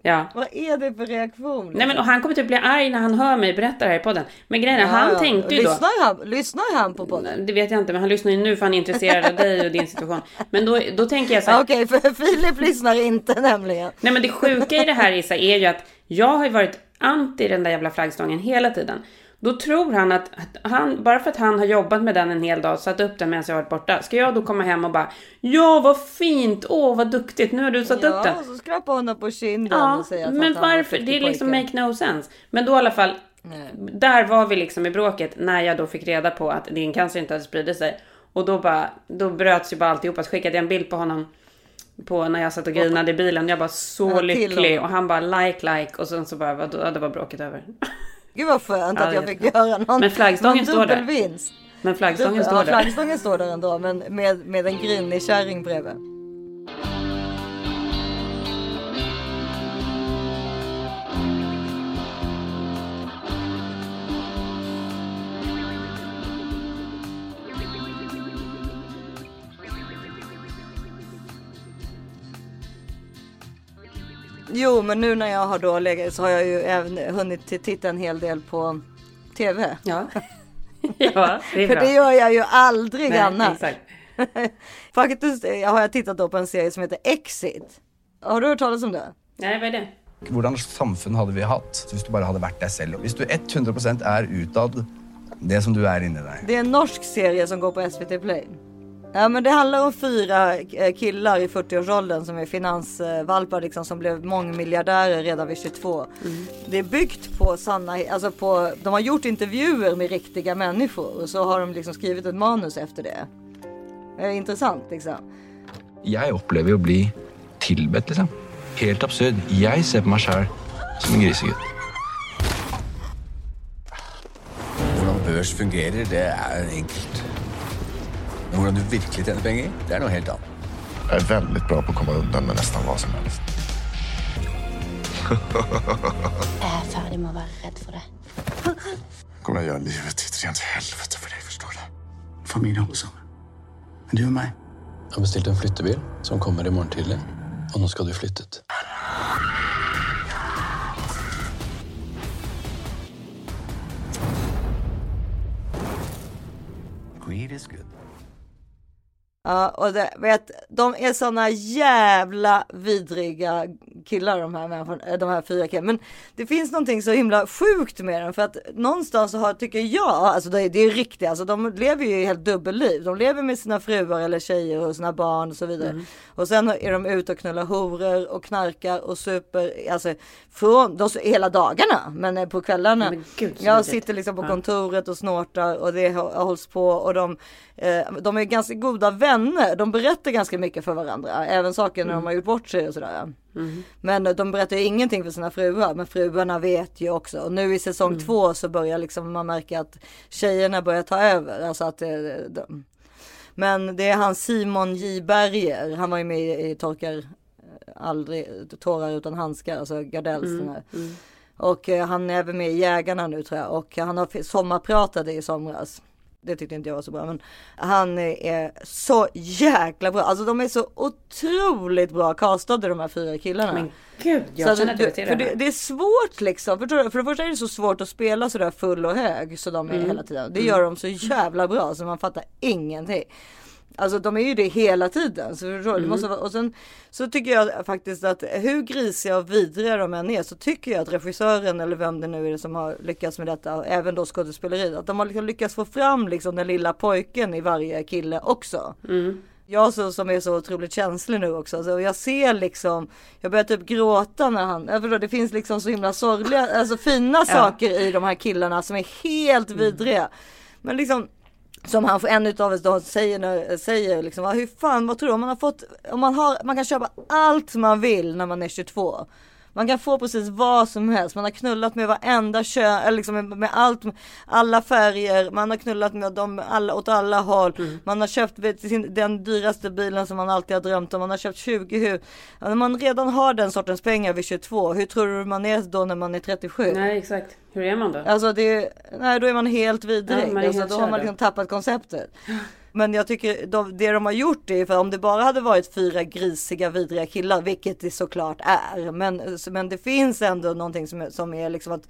Ja. Vad är det för reaktion? Nej men och han kommer typ bli arg när han hör mig berätta det här i podden. Men grejen är, han Ja, tänkte ju då. lyssnar Han, lyssnar han på podden? Det vet jag inte, men han lyssnar ju nu för han är intresserad av dig och din situation. Men då, då tänker jag så här, Okej, för Filip lyssnar inte nämligen. Nej men det sjuka i det här Issa är ju att jag har ju varit anti den där jävla flaggstången hela tiden. Då tror han att, att han, bara för att han har jobbat med den en hel dag satt upp den medan jag varit borta. Ska jag då komma hem och bara Ja vad fint, åh vad duktigt, nu har du satt upp den. Ja, så skrapar honom på kinden Ja, och säger att men varför? Det är liksom pojke. make no sense. Men då i alla fall, där var vi liksom i bråket när jag då fick reda på att din cancer inte hade spridit sig. Och då bara, då bröts ju bara alltihopa. Så skickade jag en bild på honom på när jag satt och grinade i bilen. Jag bara så Ja, lycklig och han bara like like och sen så bara, vad- ja, det var bråket över. Gud vad skönt Ja, att jag fick jättebra. göra någon, Men flaggstången någon står där. dubbelvinst. Men flaggstången står där. flaggstången står där ändå, men med, med en grinig kärring bredvid. Jo, men nu när jag har då legat så har jag ju även hunnit titta en hel del på tv. Ja. ja, det är För bra. det gör jag ju aldrig Nej, annars. exakt. Faktiskt har jag tittat då på en serie som heter Exit. Har du hört talas om det? Nej, vad är det? Hvordan samfunn hadde vi hatt hvis du bare hadde vært deg selv? Hvis du 100% er utad det som du er inni deg. Det är en norsk serie som går på SVT Play. Ja men det handlar om fyra eh, killar i 40-årsåldern som är finansvalpar liksom som blev mångmiljardärer redan vid 22. Det är byggt på sanna, alltså på, de har gjort intervjuer med riktiga människor och så har de liksom skrivit ett manus efter det. Det är intressant liksom. Jeg opplever jo å bli tilbedt, liksom. Helt absurd. Jeg ser på meg sjæl som en grisegutt. Hvordan børs fungerer, det er enkelt. Men hvordan du virkelig tjener penger, det er noe helt annet. Jag är väldigt bra på att komma undan med nästan vad som helst. Jeg er ferdig med å være redd for det. Kommer jag göra livet till ett rent helvete för dig, förstår du? Holder sammen. Men du og meg, Jeg har bestilt en flyttebil som kommer i morgen tidlig. Og nå skal du flytte ut. Greed is good. Ja, och det, vet, de är såna jävla vidriga killar de här människorna, de här fyra killarna. Men det finns någonting så himla sjukt med dem för att någonstans så har, tycker jag, alltså det är, det är riktigt, alltså de lever ju helt dubbelliv. De lever med sina fruar eller tjejer och sina barn och så vidare. Och sen är de ute och knullar horor och knarkar och super, alltså från, de, hela dagarna. Men eh, på kvällarna. Men gud, jag sitter liksom på kontoret och snortar och det hå- hålls på och de, eh, de är ganska goda vänner. De berättar ganska mycket för varandra, även saker när de har gjort bort sig och sådär. Men eh, de berättar ju ingenting för sina fruar, men fruarna vet ju också. Och nu i säsong två så börjar liksom man märka att tjejerna börjar ta över. Alltså att eh, de, men det är han Simon J Berger, han var ju med i, Torkar eh, aldrig tårar utan handskar, alltså Gardells den här. Och han är även med i Jägarna nu tror jag och han har sommarpratade i somras. Det tyckte inte jag var så bra men han är så jäkla bra. Alltså de är så otroligt bra castade de här fyra killarna. Men gud, jag Så känner att du- för det det, är svårt liksom. För, för det första är det så svårt att spela sådär full och hög så de är Mm. hela tiden. Det gör de så jävla bra så man fattar ingenting. Alltså de är ju det hela tiden. Så förstår? Mm. måste vara, och sen så tycker jag faktiskt att hur grisiga och vidriga de än är så tycker jag att regissören eller vem det nu är som har lyckats med detta även då skådespeleriet. Att de har liksom lyckats få fram liksom den lilla pojken i varje kille också. Jag så, som är så otroligt känslig nu också. Så jag ser liksom, jag börjar typ gråta när han, förstår, det finns liksom så himla sorgliga, alltså fina saker i de här killarna som är helt vidriga. Men liksom som han, en utav oss då säger, när, säger liksom, hur fan, vad tror du? Om man har fått, om man har, man kan köpa allt man vill när man är 22. Man kan få precis vad som helst. Man har knullat med varenda kön, eller liksom med, med allt, alla färger. Man har knullat med dem alla, åt alla håll. Man har köpt sin, den dyraste bilen som man alltid har drömt om. Man har köpt 20 hus. Ja, När man redan har den sortens pengar vid 22, hur tror du man är då när man är 37? Nej, exakt. Hur är man då? Alltså det, nej då är man helt vidrig. Ja, man alltså, då har man liksom tappat konceptet. Men jag tycker de, det de har gjort är för om det bara hade varit fyra grisiga vidriga killar, vilket det såklart är. Men, men det finns ändå någonting som, som är liksom att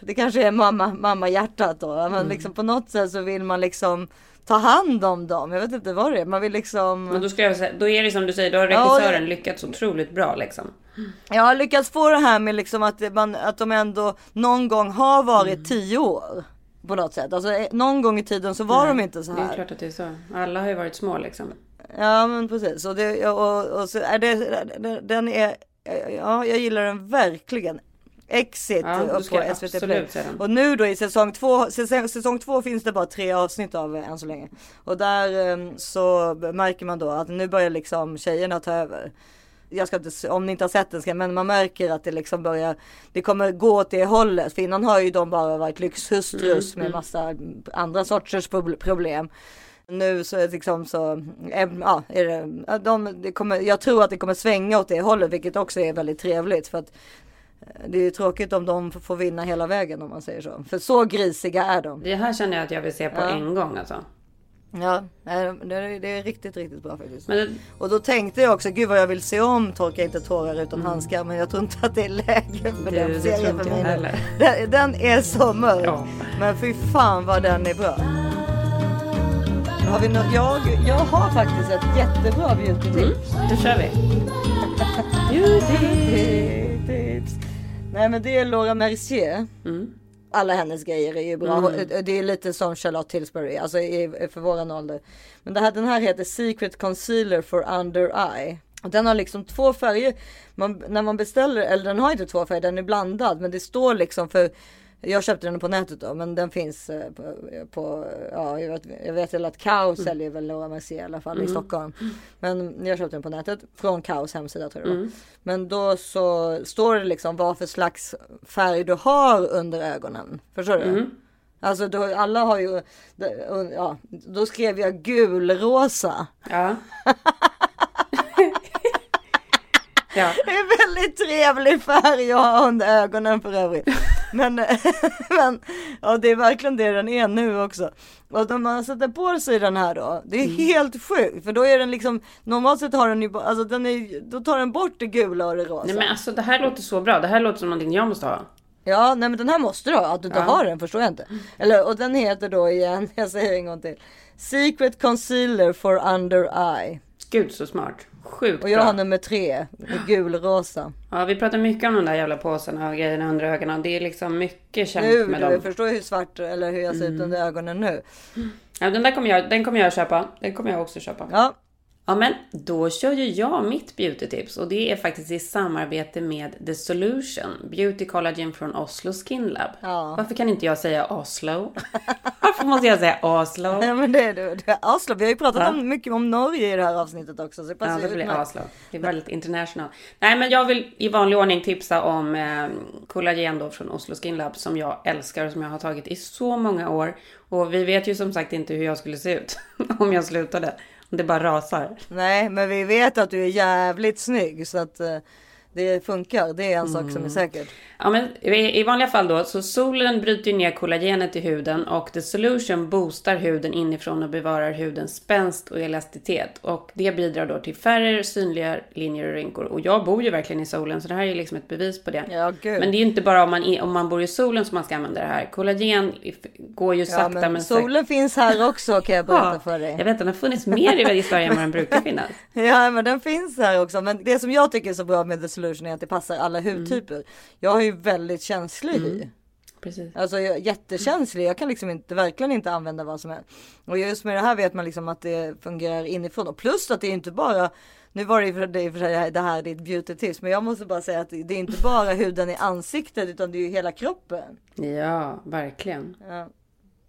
det kanske är mamma, mamma hjärtat då. Men Mm. liksom på något sätt så vill man liksom ta hand om dem. Jag vet inte vad det är. Man vill liksom. Men då, skulle jag säga, då är det som du säger, då har Ja, regissören det- lyckats otroligt bra liksom. Jag har lyckats få det här med liksom att, man, att de ändå någon gång har varit Mm. tio år. På något sätt. Alltså eh, någon gång i tiden så var de inte så Det är här. klart att det är så. Alla har ju varit små liksom. Ja men precis. Och, det, och, och så är det, den är, ja jag gillar den verkligen. Exit Ja, på SVT Play. Och nu då i säsong två, säsong, säsong två finns det bara tre avsnitt av eh, än så länge. Och där eh, så märker man då att nu börjar liksom tjejerna ta över. Jag ska inte, om ni inte har sett den, ska, men man märker att det liksom börjar, det kommer gå åt det hållet. För innan har ju de bara varit lyxhustrus Mm, med massa andra sorters prob- problem. Nu så är det liksom så, ja, är det, de, det kommer, jag tror att det kommer svänga åt det hållet, vilket också är väldigt trevligt. För att eh, det är ju tråkigt om de får vinna hela vägen om man säger så. För så grisiga är de. Det här känner jag att jag vill se på Ja. en gång alltså. Ja, nej, det är, det är riktigt, riktigt bra faktiskt. Det, Och då tänkte jag också, gud vad jag vill se om Torka inte tårar utan Mm. handskar. Men jag tror inte att det är läge för Det- den serien för mig. Den, den är så mörk. Ja. Men fy fan vad den är bra. Har vi nå- jag, jag har faktiskt ett jättebra beauty-tips. då kör vi. Beauty-tips. Nej men det är Laura Mercier. Mm. Alla hennes grejer är ju bra. Mm. Det är lite som Charlotte Tilbury, alltså för våran ålder. Men det här, den här heter Secret Concealer for Under Eye. Och Den har liksom två färger. Man, när man beställer, eller den har inte två färger, den är blandad. Men det står liksom för jag köpte den på nätet då, men den finns eh, på, på ja, jag vet, jag vet väl att Kaos säljer väl Laura Mercier i alla fall i Mm. Stockholm. Men jag köpte den på nätet från Kaos hemsida tror jag. Mm. Men då så står det liksom vad för slags färg du har under ögonen. Förstår du? Mm. Alltså då, alla har ju, ja, då skrev jag gulrosa. Ja. ja. Det är väldigt trevlig färg att ha under ögonen för övrigt. Men, men ja, det är verkligen det den är nu också. Och när man sätter på sig den här då, det är Mm. helt sjukt. För då är den liksom, normalt sett har den ju, alltså den är, då tar den bort det gula och det rosa. Nej men alltså det här låter så bra. Det här låter som någonting jag måste ha. Ja, nej men den här måste du ha. Att du inte Ja. har den förstår jag inte. Eller, och den heter då igen, jag säger en gång till. Secret Concealer for Under Eye. Gud så smart. Sjukt Och jag bra. har nummer tre, gulrosa. Ja vi pratar mycket om de där jävla påsarna och grejerna under ögonen. Det är liksom mycket känt Nu, med du dem. förstår hur svart eller hur jag ser ut under ögonen nu. Ja, den där kommer jag, den kommer jag köpa. Den kommer jag också köpa. Ja, Ja men då kör ju jag mitt beauty-tips och det är faktiskt i samarbete med The Solution, Beauty Collagen från Oslo Skin Lab. Ja. Varför kan inte jag säga Oslo? Varför måste jag säga Oslo? ja men det är du. Oslo. Vi har ju pratat Ja. om, mycket om Norge i det här avsnittet också. Så det Ja, det blir. Oslo. Det är väldigt international. Nej, men jag vill i vanlig ordning tipsa om eh, kollagen då från Oslo Skin Lab som jag älskar och som jag har tagit i så många år. Och vi vet ju som sagt inte hur jag skulle se ut om jag slutade. Det bara rasar. Nej, men vi vet att du är jävligt snygg så att eh, det funkar. Det är en sak Mm. som är säkert. Ja, men i, vanliga fall då, så solen bryter ner kollagenet i huden och The Solution boostar huden inifrån och bevarar hudens spänst och elasticitet. Och det bidrar då till färre synliga linjer och rynkor. Och jag bor ju verkligen i solen, så det här är liksom ett bevis på det. Ja. Men det är ju inte bara om man, om man bor i solen som man ska använda det här. Kollagen går ju Ja, sakta men men solen finns här också kan jag berätta Ja, för dig. Jag vet, den har funnits mer i Sverige än vad den brukar finnas. Ja men den finns här också. Men det som jag tycker är så bra med The Solution är att det passar alla hudtyper. Jag har ju väldigt känslig hy. Precis. Alltså jag är jättekänslig. Jag kan liksom inte, verkligen inte använda vad som helst. Och just med det här vet man liksom att det fungerar inifrån. Och plus att det är inte bara nu var det i och för- sig det här är ditt beauty tips. Men jag måste bara säga att det är inte bara huden i ansiktet utan det är ju hela kroppen. Ja, verkligen. Ja.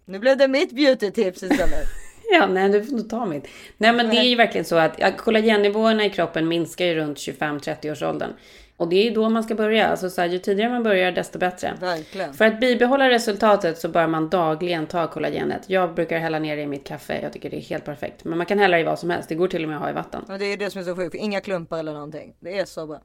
Nu blev det mitt beauty tips istället. Ja, nej, du får nog ta mitt. Nej, men det är ju verkligen så att kollagennivåerna i kroppen minskar ju runt 25-30 års åldern. Och det är då man ska börja. Alltså så här, ju tidigare man börjar desto bättre. Verkligen. För att bibehålla resultatet så bör man dagligen ta kollagenet. Jag brukar hälla ner det i mitt kaffe. Jag tycker det är helt perfekt. Men man kan hälla i vad som helst. Det går till och med att ha i vatten. Men det är det som är så sjukt. Inga klumpar eller någonting. Det är så bra.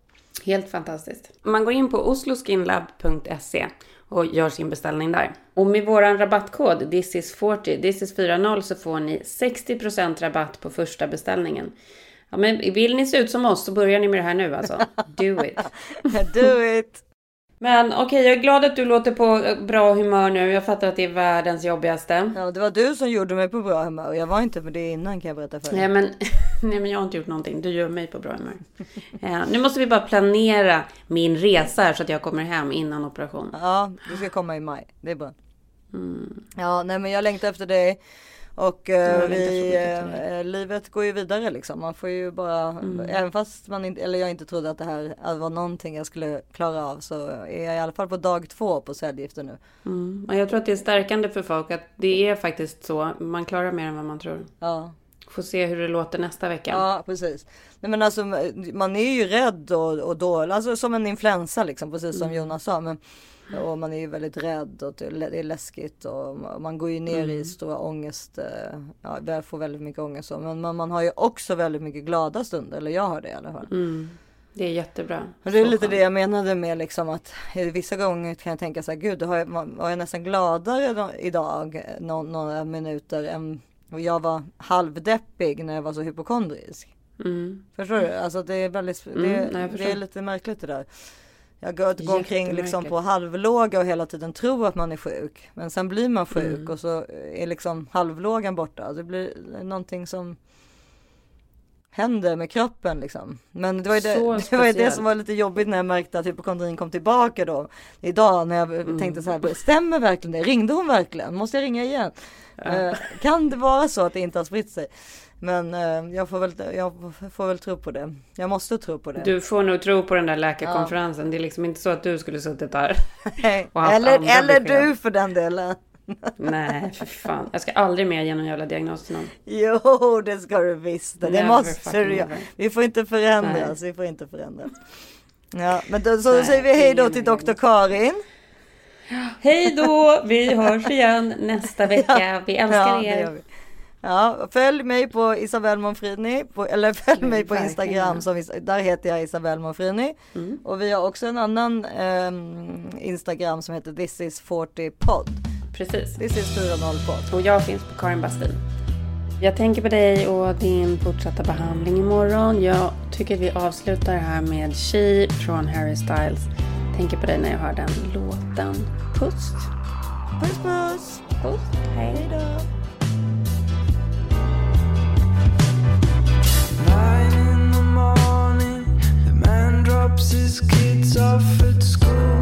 Helt fantastiskt. Man går in på osloskinlab.se och gör sin beställning där. Och med våran rabattkod thisis40, thisis40 så får ni 60% rabatt på första beställningen. Ja, men vill ni se ut som oss så börjar ni med det här nu alltså. Do it. Do it. Men okej, jag är glad att du låter på bra humör nu. Jag fattar att det är världens jobbigaste. Ja, det var du som gjorde mig på bra humör. Jag var inte på det innan kan jag berätta för dig. Nej men, nej men jag har inte gjort någonting. Du gör mig på bra humör. Ja, nu måste vi bara planera min resa här så att jag kommer hem innan operation. Ja, du ska komma i maj. Det är bra. Mm. Ja, nej men jag längtar efter dig. Och eh, vi, eh, livet går ju vidare liksom. Man får ju bara, Mm. även fast man inte, eller jag inte trodde att det här var någonting jag skulle klara av så är jag i alla fall på dag två på cellgifter nu. Mm. Och jag tror att det är stärkande för folk att det är faktiskt så. Man klarar mer än vad man tror. Ja. Får se hur det låter nästa vecka. Ja, precis. Nej, men alltså, man är ju rädd och, och dålig, alltså som en influensa liksom, precis som Mm. Jonas sa. Men, och man är ju väldigt rädd och det är läskigt och man går ju ner i Mm. stora ångest. eh, Ja, jag får väldigt mycket ångest. Men man, man har ju också väldigt mycket glada stunder, eller jag har det i alla fall. Mm. Det är jättebra. Och det är Så lite skönt. det jag menade med liksom att i vissa gånger kan jag tänka så här, gud, då har jag, var jag nästan gladare idag, nå- några minuter än och jag var halvdeppig när jag var så hypokondrisk. Mm. Förstår du? Alltså det är väldigt, Mm, det, nej, jag förstår. det är lite märkligt det där. Jag går, omkring liksom på halvlåga och hela tiden tror att man är sjuk. Men sen blir man sjuk Mm. och så är liksom halvlågan borta. Det blir någonting som händer med kroppen liksom. Men det var ju det, det, var ju det som var lite jobbigt när jag märkte att hypokondrin kom tillbaka då. Idag när jag Mm. tänkte så här, stämmer verkligen det? Ringde hon verkligen? Måste jag ringa igen? Eh, kan det vara så att det inte har spritt sig? Men eh, jag, får väl, jag får väl tro på det. Jag måste tro på det. Du får nog tro på den där läkarkonferensen. Det är liksom inte så att du skulle suttit där. Nej, eller eller besked. du för den delen. Nej, för fan. Jag ska aldrig mer ge någon jävla diagnos till någon. Jo, det ska du visst. Det Never måste du göra. Vi får inte förändras. Vi får inte förändras. Ja, men då, så Nej, säger vi hej då till Dr. Karin. Hej då! Vi hörs igen nästa vecka. Vi älskar Ja, er. Ja, följ mig på Isabelle Monfrini, på, eller följ mig på. Instagram, som, där heter jag Isabelle Monfrini. Mm. Och vi har också en annan ehm, Instagram som heter This is 40 podd. Precis. This is 40 podd. Och jag finns på Karin Bastin. Jag tänker på dig och din fortsatta behandling imorgon. Jag tycker att vi avslutar här med She från Harry Styles. Tänker på dig när jag hör den låten. Puss! Puss puss! Puss! Hej! Hej his kids off at school.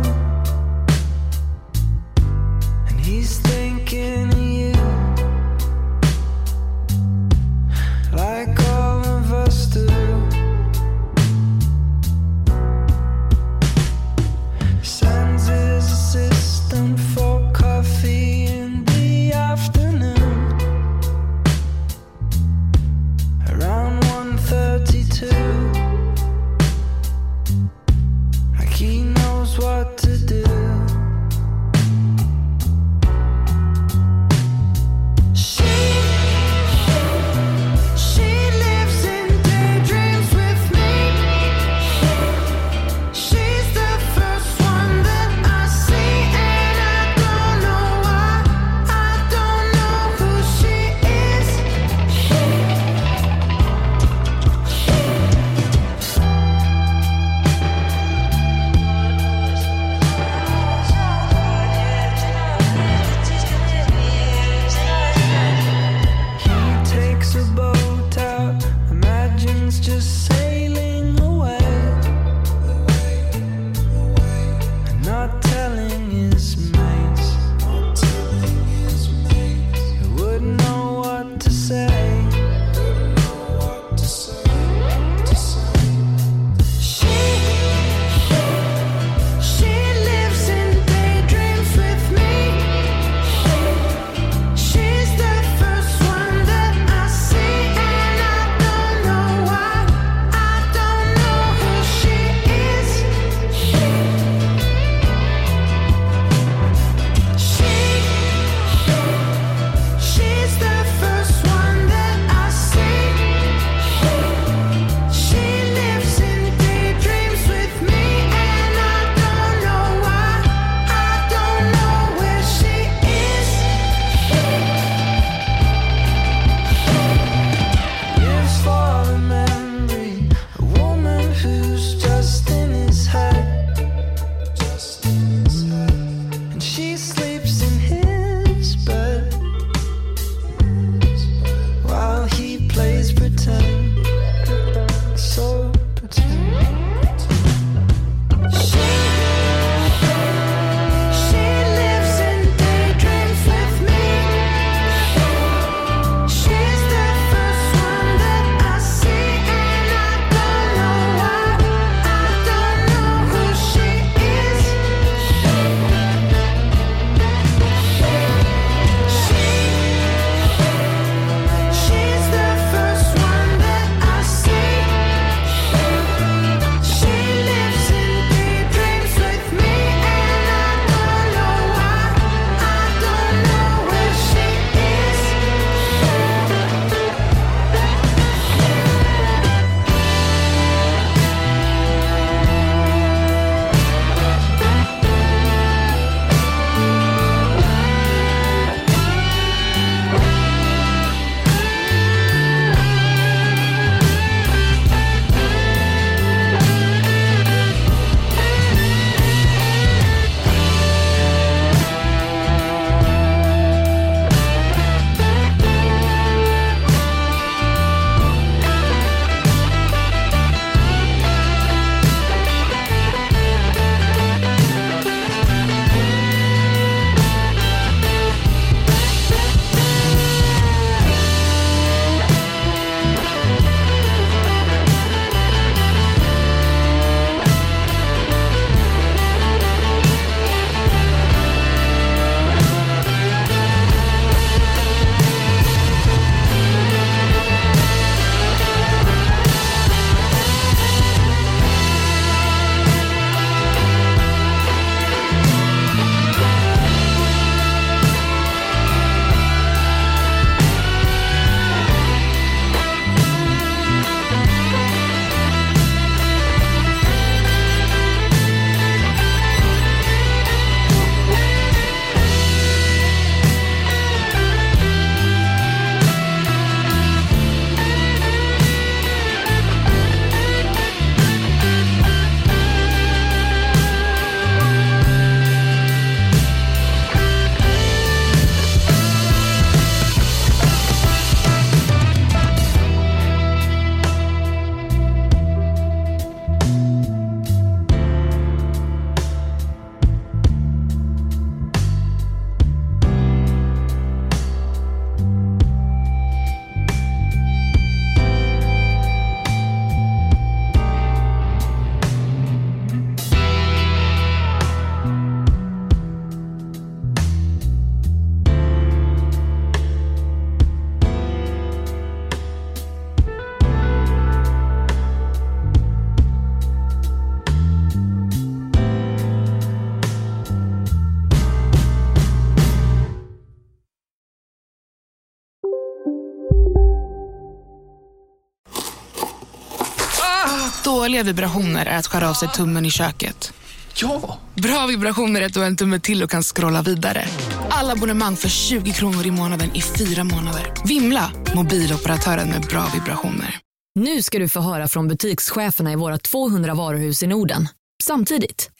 Dåliga vibrationer är att skära av sig tummen i köket. Ja! Bra vibrationer är att du har en tumme till och kan scrolla vidare. Alla abonnemang för 20 kronor i månaden i fyra månader. Vimla! Mobiloperatören med bra vibrationer. Nu ska du få höra från butikscheferna i våra 200 varuhus i Norden. Samtidigt.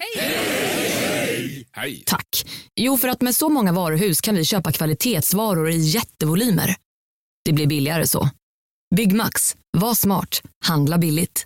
Hej! Tack. Jo, för att med så många varuhus kan vi köpa kvalitetsvaror i jättevolymer. Det blir billigare så. Byggmax. Var smart. Handla billigt.